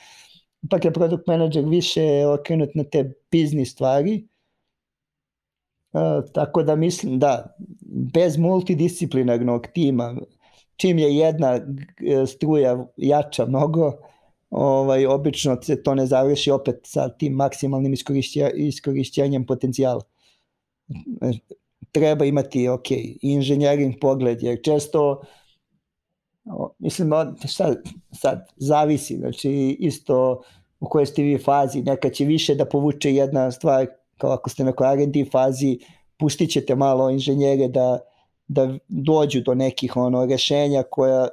ipak je product manager više okrenut na te biznis stvari, Uh, tako da mislim da bez multidisciplinarnog tima čim je jedna e, struja jača mnogo, ovaj, obično se to ne završi opet sa tim maksimalnim iskorišća, iskorišćenjem potencijala. Treba imati, ok, inženjering pogled, jer često mislim, sad, sad zavisi, znači isto u kojoj ste vi fazi, neka će više da povuče jedna stvar, kao ako ste na R&D fazi, pustit ćete malo inženjere da da dođu do nekih ono rešenja koja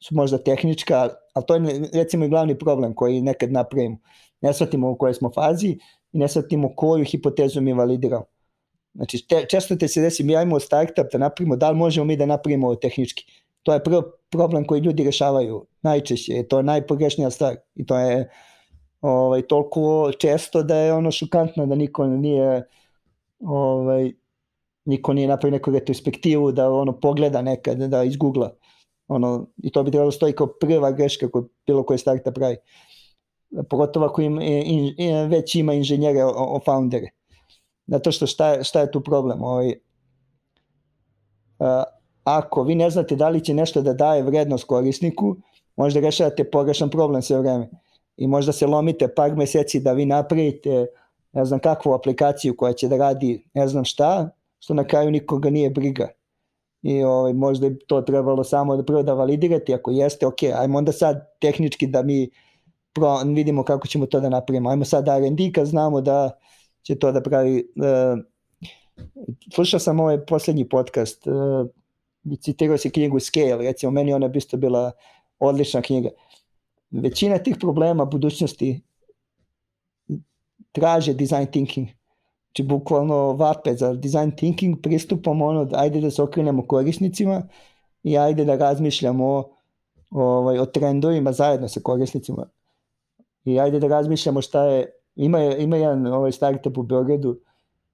su možda tehnička, ali to je recimo i glavni problem koji nekad napravimo. Ne shvatimo u kojoj smo fazi i ne shvatimo koju hipotezu mi validiramo. Znači, te, često te se desi, mi ajmo startup da napravimo, da li možemo mi da napravimo tehnički. To je prvo problem koji ljudi rešavaju najčešće, to je najpogrešnija stvar i to je ovaj, toliko često da je ono šokantno da niko nije ovaj, niko nije napravio neku retrospektivu da ono pogleda nekad, da izgoogla. Ono, I to bi trebalo stoji kao prva greška koju bilo koji startup pravi. Pogotovo ako im, in, in, već ima inženjere o, o foundere. Zato što šta, šta je tu problem? Ovaj, uh, ako vi ne znate da li će nešto da daje vrednost korisniku, možda rešavate pogrešan problem sve vreme. I možda se lomite par meseci da vi napravite ne znam kakvu aplikaciju koja će da radi ne znam šta, što na kraju nikoga nije briga. I ovaj, možda je to trebalo samo da prvo da validirate, ako jeste, ok, ajmo onda sad tehnički da mi pro, vidimo kako ćemo to da napravimo. Ajmo sad R&D kad znamo da će to da pravi... Uh, slušao sam ovaj poslednji podcast, uh, citirao si knjigu Scale, recimo meni ona bi isto bila odlična knjiga. Većina tih problema budućnosti traže design thinking. Znači, bukvalno vape za design thinking pristupom ono, ajde da se okrenemo korisnicima i ajde da razmišljamo ovaj, o trendovima zajedno sa korisnicima. I ajde da razmišljamo šta je, ima, ima jedan ovaj startup u Beogradu,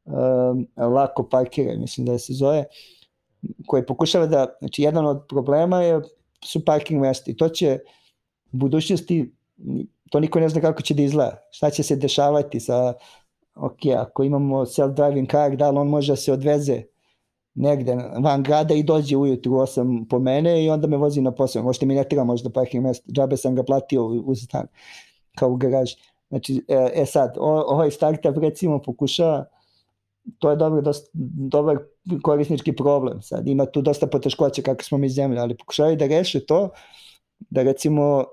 um, lako parkira, mislim da se zove, koji pokušava da, znači jedan od problema je su parking mesta i to će u budućnosti to niko ne zna kako će da izgleda, šta će se dešavati sa, ok, ako imamo self-driving car, da li on može da se odveze negde van grada i dođe ujutru 8 po mene i onda me vozi na posao. Možete mi ne treba možda parking mesta, džabe sam ga platio u stan, kao u garaž. Znači, e, e sad, o, ovaj startup recimo pokušava, to je dobro, dosta, dobar korisnički problem. Sad ima tu dosta poteškoća kako smo mi zemlje, ali pokušavaju da reše to, da recimo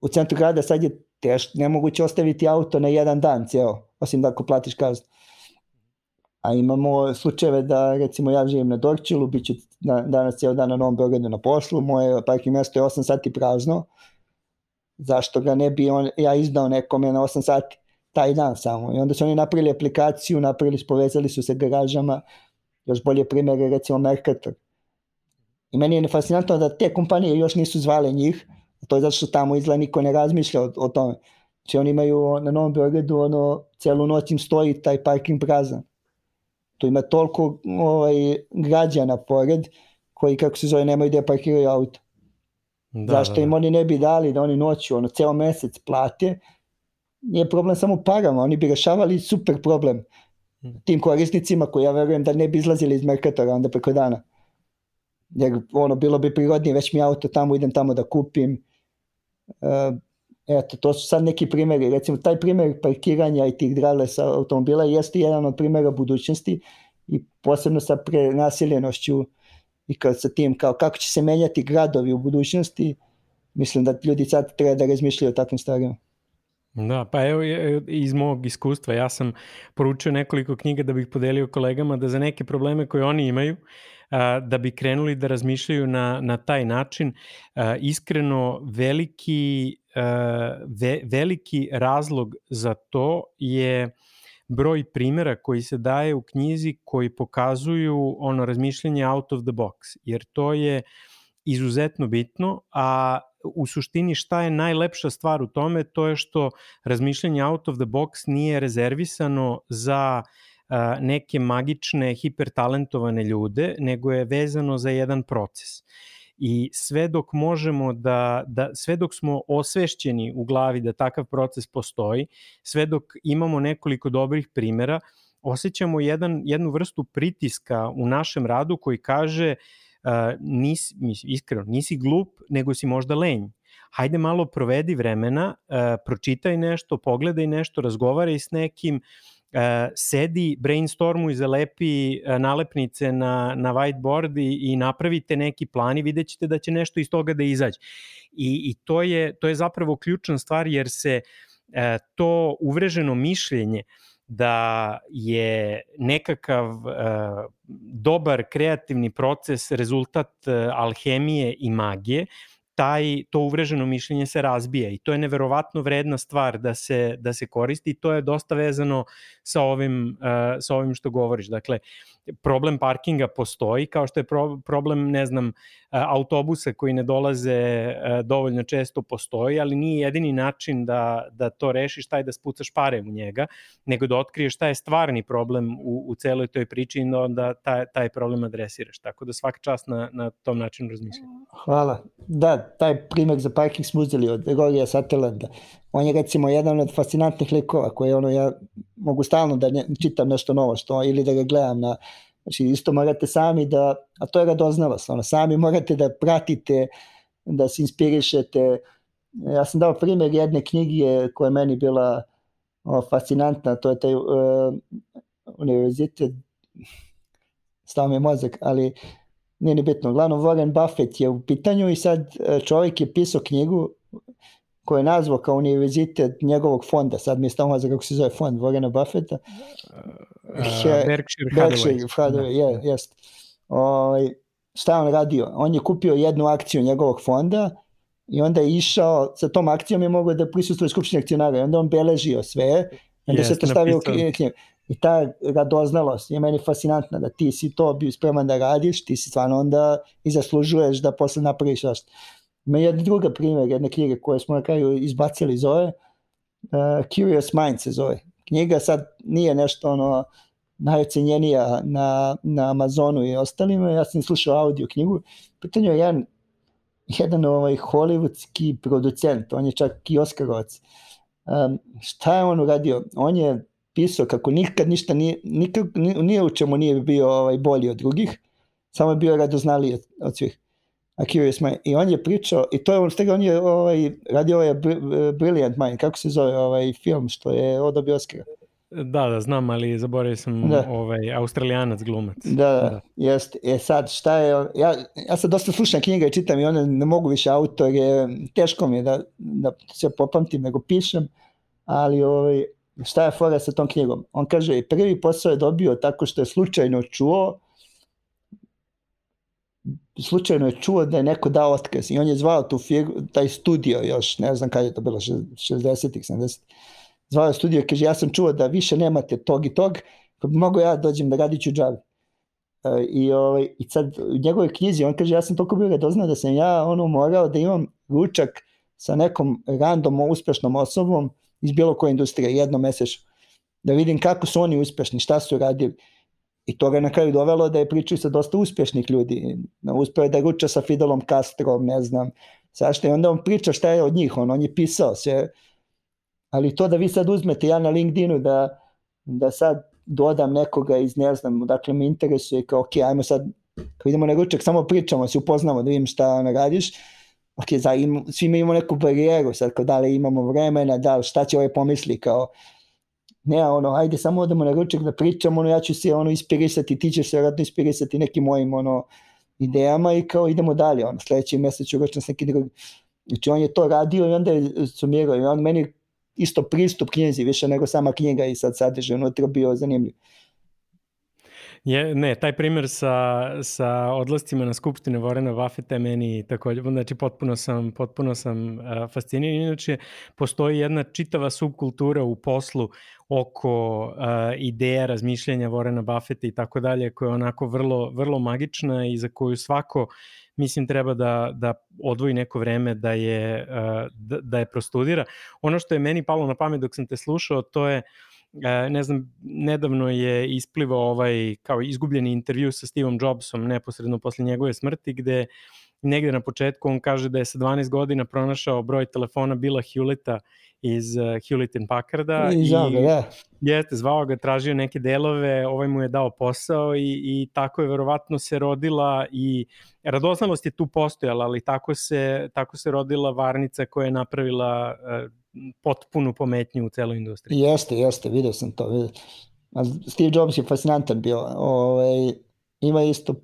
u centru grada sad je teško, nemoguće ostaviti auto na jedan dan ceo, osim da ako platiš kaznu. A imamo slučajeve da, recimo, ja živim na Dorčilu, bit ću na, danas ceo dan na Novom Beogradu na poslu, moje parking mesto je 8 sati prazno, zašto ga ne bi on, ja izdao nekome na 8 sati taj dan samo. I onda su oni napravili aplikaciju, napravili, povezali su se garažama, još bolje primjer je recimo Mercator. I meni je fascinantno da te kompanije još nisu zvale njih, To je zato što tamo izgleda niko ne razmišlja o, o tome. Znači oni imaju na Novom Beogradu ono, celu noć im stoji taj parking prazan. Tu ima toliko ovaj, građana pored koji, kako se zove, nemaju gde parkiraju auto. Da, Zašto da, da. im oni ne bi dali da oni noću, ono, ceo mesec plate, nije problem samo parama, oni bi rešavali super problem hm. tim korisnicima koji ja verujem da ne bi izlazili iz Merkatora onda preko dana. Jer ono, bilo bi prirodnije, već mi auto tamo, idem tamo da kupim, Uh, eto, to su sad neki primjeri. Recimo, taj primjer parkiranja i tih driverless automobila jeste jedan od primjera budućnosti i posebno sa prenaseljenošću i kao sa tim kao kako će se menjati gradovi u budućnosti, mislim da ljudi sad treba da razmišljaju o takvim stvarima. Da, pa evo iz mog iskustva, ja sam poručio nekoliko knjiga da bih podelio kolegama da za neke probleme koje oni imaju, da bi krenuli da razmišljaju na, na taj način. Iskreno, veliki, ve, veliki razlog za to je broj primera koji se daje u knjizi koji pokazuju ono razmišljanje out of the box, jer to je izuzetno bitno, a u suštini šta je najlepša stvar u tome, to je što razmišljanje out of the box nije rezervisano za uh, neke magične, hipertalentovane ljude, nego je vezano za jedan proces. I sve dok možemo da, da sve dok smo osvešćeni u glavi da takav proces postoji, sve dok imamo nekoliko dobrih primera, osjećamo jedan, jednu vrstu pritiska u našem radu koji kaže uh, nisi, iskreno, nisi glup, nego si možda lenj. Hajde malo provedi vremena, uh, pročitaj nešto, pogledaj nešto, razgovaraj s nekim, uh, sedi, brainstormu i zalepi uh, nalepnice na, na whiteboard i, i napravite neki plan i vidjet ćete da će nešto iz toga da izađe. I, i to, je, to je zapravo ključna stvar jer se uh, to uvreženo mišljenje da je nekakav uh, dobar kreativni proces rezultat uh, alhemije i magije, taj, to uvreženo mišljenje se razbija i to je neverovatno vredna stvar da se, da se koristi i to je dosta vezano sa ovim, uh, sa ovim što govoriš. Dakle, problem parkinga postoji, kao što je pro, problem, ne znam, autobusa koji ne dolaze dovoljno često postoji, ali nije jedini način da, da to rešiš taj da spucaš pare u njega, nego da otkriješ šta je stvarni problem u, u celoj toj priči i onda taj, taj problem adresiraš. Tako da svaka čast na, na tom načinu razmišljanja. Hvala. Da, taj primjer za parking smo uzeli od Rorija Sutherlanda. On je recimo jedan od fascinantnih likova koje ono ja mogu stalno da čitam nešto novo što ili da ga gledam na Znači isto morate sami da, a to je radoznalost, ono, sami morate da pratite, da se inspirišete. Ja sam dao primjer jedne knjige koja je meni bila o, fascinantna, to je taj uh, univerzitet, stao mi je mozak, ali nije ni bitno. Uglavnom, Warren Buffett je u pitanju i sad e, čovjek je pisao knjigu koju je nazvao kao univerzitet njegovog fonda. Sad mi je stao mozak kako se zove fond Warrena Buffetta. Uh, Berkshire, Berkshire Hathaway. je, da. jest. O, ovaj, šta on radio? On je kupio jednu akciju njegovog fonda i onda je išao, sa tom akcijom je mogao da prisustuje skupštine akcionara i onda on beležio sve, onda yes, se to stavio u knjigu. I ta radoznalost je meni fascinantna, da ti si to bio spreman da radiš, ti si stvarno onda i zaslužuješ da posle napraviš nešto. Ima jedna druga primjer, jedne knjige koje smo na kraju izbacili zove, uh, Curious Mind se zove. Knjiga sad nije nešto ono najocenjenija na, na Amazonu i ostalima, ja sam slušao audio knjigu, pitanje je jedan, jedan ovaj hollywoodski producent, on je čak i Oskarovac. Um, šta je on uradio? On je pisao kako nikad ništa nije, nikad, nije u čemu nije bio ovaj, bolji od drugih, samo je bio radoznaliji od, od svih. A Curious Mind. I on je pričao, i to je on, stega on je ovaj, radio ovaj Brilliant Mind, kako se zove ovaj film što je odobio Oscara. Da, da, znam, ali zaboravio sam da. ovaj, australijanac glumac. Da, da, da. jest. E sad, šta je, ja, ja sad dosta slušam knjiga i čitam i one ne mogu više autore, teško mi je da, da se popamtim, nego pišem, ali ovaj, šta je fora sa tom knjigom? On kaže, prvi posao je dobio tako što je slučajno čuo slučajno je čuo da je neko dao otkaz i on je zvao tu firmu, taj studio još, ne znam kada je to bilo, 60-ih, 70 zvao je studio i kaže, ja sam čuo da više nemate tog i tog, pa mogu ja da dođem da radit ću džavi. E, I, ovaj, I sad u njegovoj knjizi on kaže, ja sam toliko bio doznao da sam ja ono morao da imam ručak sa nekom random uspešnom osobom iz bilo koje industrije, jedno mesečno, da vidim kako su oni uspešni, šta su radili. I to ga na kraju dovelo da je pričao sa dosta uspešnih ljudi. Uspeo je da ruča sa Fidelom Castrom, ne znam, sašto. I onda on priča šta je od njih, on, on je pisao sve. Ali to da vi sad uzmete, ja na LinkedInu da, da sad dodam nekoga iz ne znam, dakle me interesuje kao ok, ajmo sad, kao idemo na ručak, samo pričamo, se upoznamo da vidim šta ona radiš ok, za, im, svi mi imamo neku barijeru, sad kao da li imamo vremena, da li šta će ovaj pomisli, kao ne, ono, ajde samo odemo na ručak da pričamo, ono, ja ću se ono inspirisati, ti ćeš se vratno inspirisati nekim mojim ono, idejama i kao idemo dalje, ono, sledeći mesec ću ručati s neki drugi. Znači on je to radio i onda je sumirao i on meni isto pristup knjizi više nego sama knjiga i sad sadržaj unutra bio zanimljiv. Je, ne, taj primer sa, sa odlascima na skupštine Vorena Buffetta meni takođe, znači potpuno sam, potpuno sam uh, fasciniran. Inače, postoji jedna čitava subkultura u poslu oko uh, ideja, razmišljanja Vorena Buffetta i tako dalje, koja je onako vrlo, vrlo magična i za koju svako mislim treba da, da odvoji neko vreme da je, uh, da, da je prostudira. Ono što je meni palo na pamet dok sam te slušao, to je uh, ne znam, nedavno je isplivao ovaj kao izgubljeni intervju sa Steveom Jobsom neposredno posle njegove smrti gde negde na početku on kaže da je sa 12 godina pronašao broj telefona Bila Hewletta iz uh, Hewlett and Packarda i, i ga, ja. jeste, zvao ga, tražio neke delove, ovaj mu je dao posao i, i tako je verovatno se rodila i radoznalost je tu postojala, ali tako se, tako se rodila varnica koja je napravila uh, potpunu pometnju u celoj industriji. Jeste, jeste, vidio sam to. Vidio. Steve Jobs je fascinantan bio. Ove, ovaj, ima isto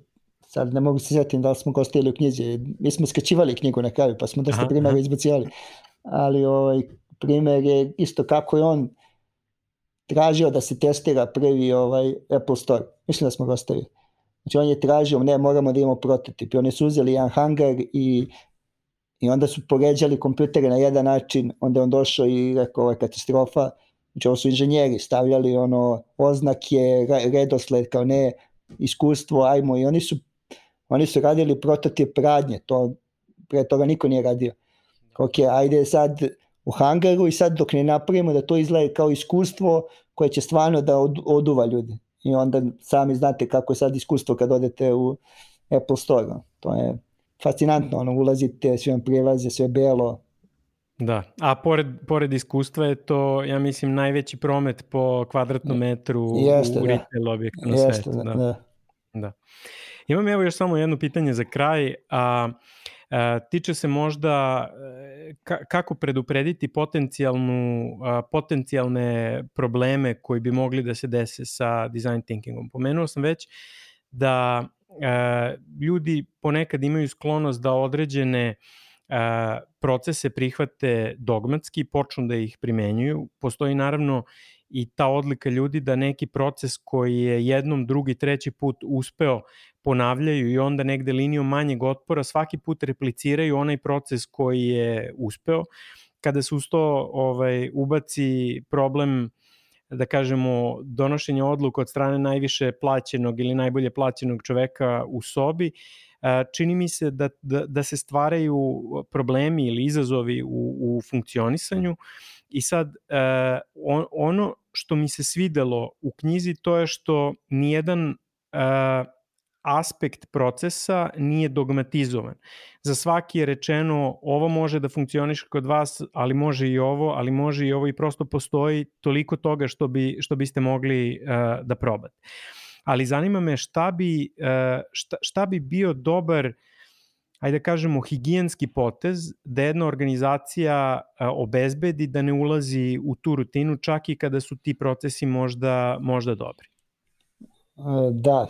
sad ne mogu se sjetiti da li smo gostili u knjizi, mi smo skačivali knjigu na kraju, pa smo dosta primjera izbacivali, ali ovaj, primjer je isto kako je on tražio da se testira prvi ovaj Apple Store. Mislim da smo ga ostavili. Znači on je tražio, ne, moramo da imamo prototip. I oni su uzeli jedan hangar i I onda su poređali kompjutere na jedan način, onda on došao i rekao, ovo je katastrofa, znači ovo su inženjeri, stavljali ono oznake, redosled, kao ne, iskustvo, ajmo, i oni su, oni su radili prototip radnje, to pre toga niko nije radio. Ok, ajde sad u hangaru i sad dok ne napravimo da to izgleda kao iskustvo koje će stvarno da od, oduva ljudi. I onda sami znate kako je sad iskustvo kad odete u Apple Store. To je fascinantno, ono, ulazite, sve vam prilaze, sve belo. Da, a pored, pored iskustva je to, ja mislim, najveći promet po kvadratnom metru Jeste, u da. retail objektu na Jeste, svetu. Da. da. Da. Imam evo još samo jedno pitanje za kraj, a, a tiče se možda e, ka, kako preduprediti potencijalnu, a, potencijalne probleme koji bi mogli da se dese sa design thinkingom. Pomenuo sam već da a, ljudi ponekad imaju sklonost da određene a, procese prihvate dogmatski, počnu da ih primenjuju. Postoji naravno i ta odlika ljudi da neki proces koji je jednom, drugi, treći put uspeo ponavljaju i onda negde linijom manjeg otpora svaki put repliciraju onaj proces koji je uspeo. Kada se uz to ovaj, ubaci problem da kažemo, donošenja odluka od strane najviše plaćenog ili najbolje plaćenog čoveka u sobi, čini mi se da, da, da se stvaraju problemi ili izazovi u, u funkcionisanju i sad on, ono što mi se svidelo u knjizi to je što nijedan uh, aspekt procesa nije dogmatizovan. Za svaki je rečeno ovo može da funkcioniše kod vas, ali može i ovo, ali može i ovo i prosto postoji toliko toga što, bi, što biste mogli uh, da probate. Ali zanima me šta bi, uh, šta, šta bi bio dobar uh, ajde da kažemo, higijenski potez da jedna organizacija obezbedi da ne ulazi u tu rutinu čak i kada su ti procesi možda, možda dobri? Da,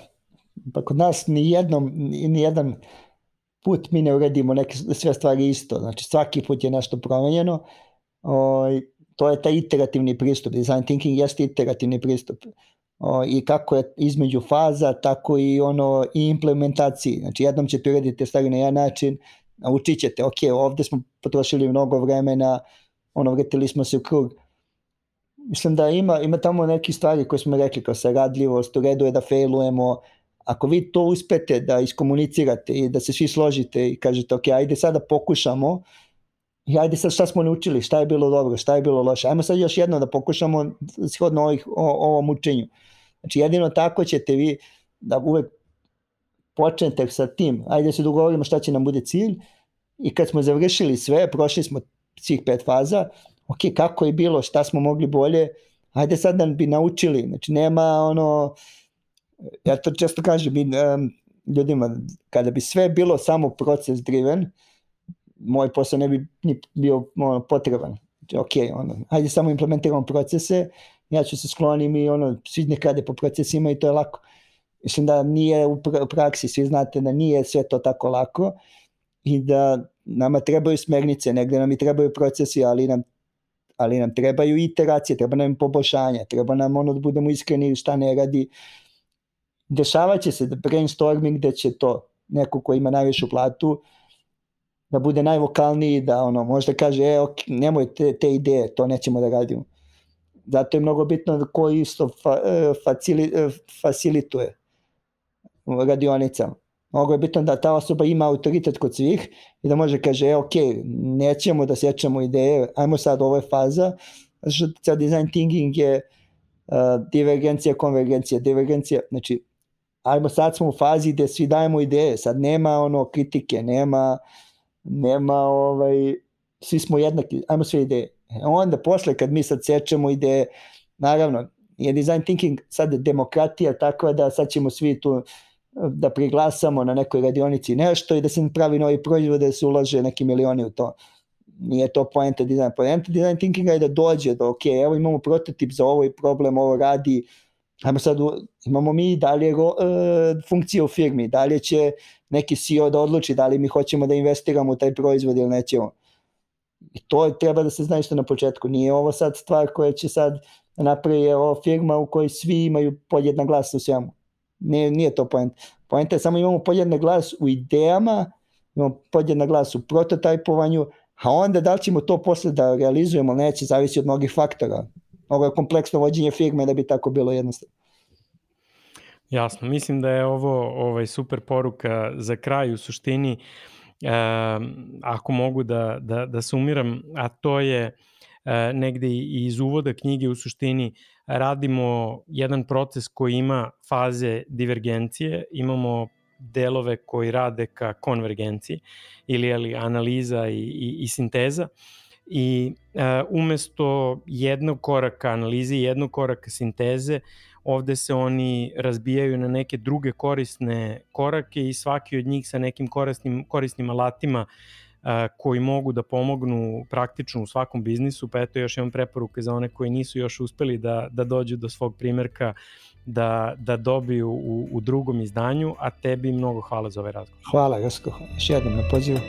pa kod nas ni, jednom, ni jedan put mi ne uredimo neke sve stvari isto. Znači svaki put je nešto promenjeno. O, to je taj iterativni pristup. Design thinking jeste iterativni pristup o, i kako je između faza, tako i ono i implementaciji. Znači jednom ćete urediti stvari na jedan način, naučit ćete, ok, ovde smo potrošili mnogo vremena, ono, vretili smo se u krug. Mislim da ima, ima tamo neki stvari koje smo rekli kao saradljivost, u redu je da failujemo, ako vi to uspete da iskomunicirate i da se svi složite i kažete, ok, ajde sada pokušamo, i ajde sad šta smo naučili, šta je bilo dobro, šta je bilo loše, ajmo sad još jedno da pokušamo shodno ovih, o, ovom učenju. Znači jedino tako ćete vi da uvek počnete sa tim, ajde da se dogovorimo šta će nam bude cilj. I kad smo završili sve, prošli smo svih pet faza, ok, kako je bilo, šta smo mogli bolje, ajde sad da bi naučili, znači nema ono, ja to često kažem mi, um, ljudima, kada bi sve bilo samo proces driven, moj posao ne bi ni bio ono, potreban. Znači, ok, ono, ajde samo implementiramo procese ja ću se sklonim i ono, svi nek rade po procesima i to je lako. Mislim da nije u praksi, svi znate da nije sve to tako lako i da nama trebaju smernice, negde nam i trebaju procesi, ali nam ali nam trebaju iteracije, treba nam poboljšanja, treba nam ono da budemo iskreni šta ne radi. Dešavaće se da brainstorming gde će to neko ko ima najvišu platu da bude najvokalniji, da ono možda kaže, e, ok, nemoj te, te ideje, to nećemo da radimo. Zato je mnogo bitno ko isto fa, e, facili, e, facilituje radionicama. Mnogo je bitno da ta osoba ima autoritet kod svih i da može kaže, e, ok, nećemo da sjećamo ideje, ajmo sad, ovo je faza, što ceo design thinking je uh, divergencija, konvergencija, divergencija, znači, ajmo sad smo u fazi gde svi dajemo ideje, sad nema ono kritike, nema, nema ovaj, svi smo jednaki, ajmo sve ideje. E, onda posle kad mi sad sečemo ide, naravno, je design thinking sad demokratija takva da sad ćemo svi tu da priglasamo na nekoj radionici nešto i da se pravi novi proizvod da se ulaže neki milioni u to. Nije to poenta design. Poenta design thinkinga je da dođe do, ok, evo imamo prototip za ovo i problem, ovo radi, ajmo sad, imamo mi dalje ro, e, funkcije u firmi, dalje će neki CEO da odluči da li mi hoćemo da investiramo u taj proizvod ili nećemo I to treba da se zna isto na početku. Nije ovo sad stvar koja će sad napravi ovo firma u kojoj svi imaju podjedna glas u svemu. Nije, nije to point. Point je samo imamo podjedna glas u idejama, imamo podjedna glas u prototajpovanju, a onda da li ćemo to posle da realizujemo, neće, zavisi od mnogih faktora. Ovo je kompleksno vođenje firme da bi tako bilo jednostavno. Jasno, mislim da je ovo ovaj super poruka za kraj u suštini. Uh, ako mogu da, da, da sumiram, a to je e, negde iz uvoda knjige u suštini radimo jedan proces koji ima faze divergencije, imamo delove koji rade ka konvergenciji ili ali, analiza i, i, i sinteza. I uh, umesto jednog koraka analize i jednog koraka sinteze, ovde se oni razbijaju na neke druge korisne korake i svaki od njih sa nekim korisnim, korisnim alatima koji mogu da pomognu praktično u svakom biznisu, pa eto još imam preporuke za one koji nisu još uspeli da, da dođu do svog primerka da, da dobiju u, u drugom izdanju, a tebi mnogo hvala za ovaj razgovor. Hvala, Josko, još jednom na pozivu.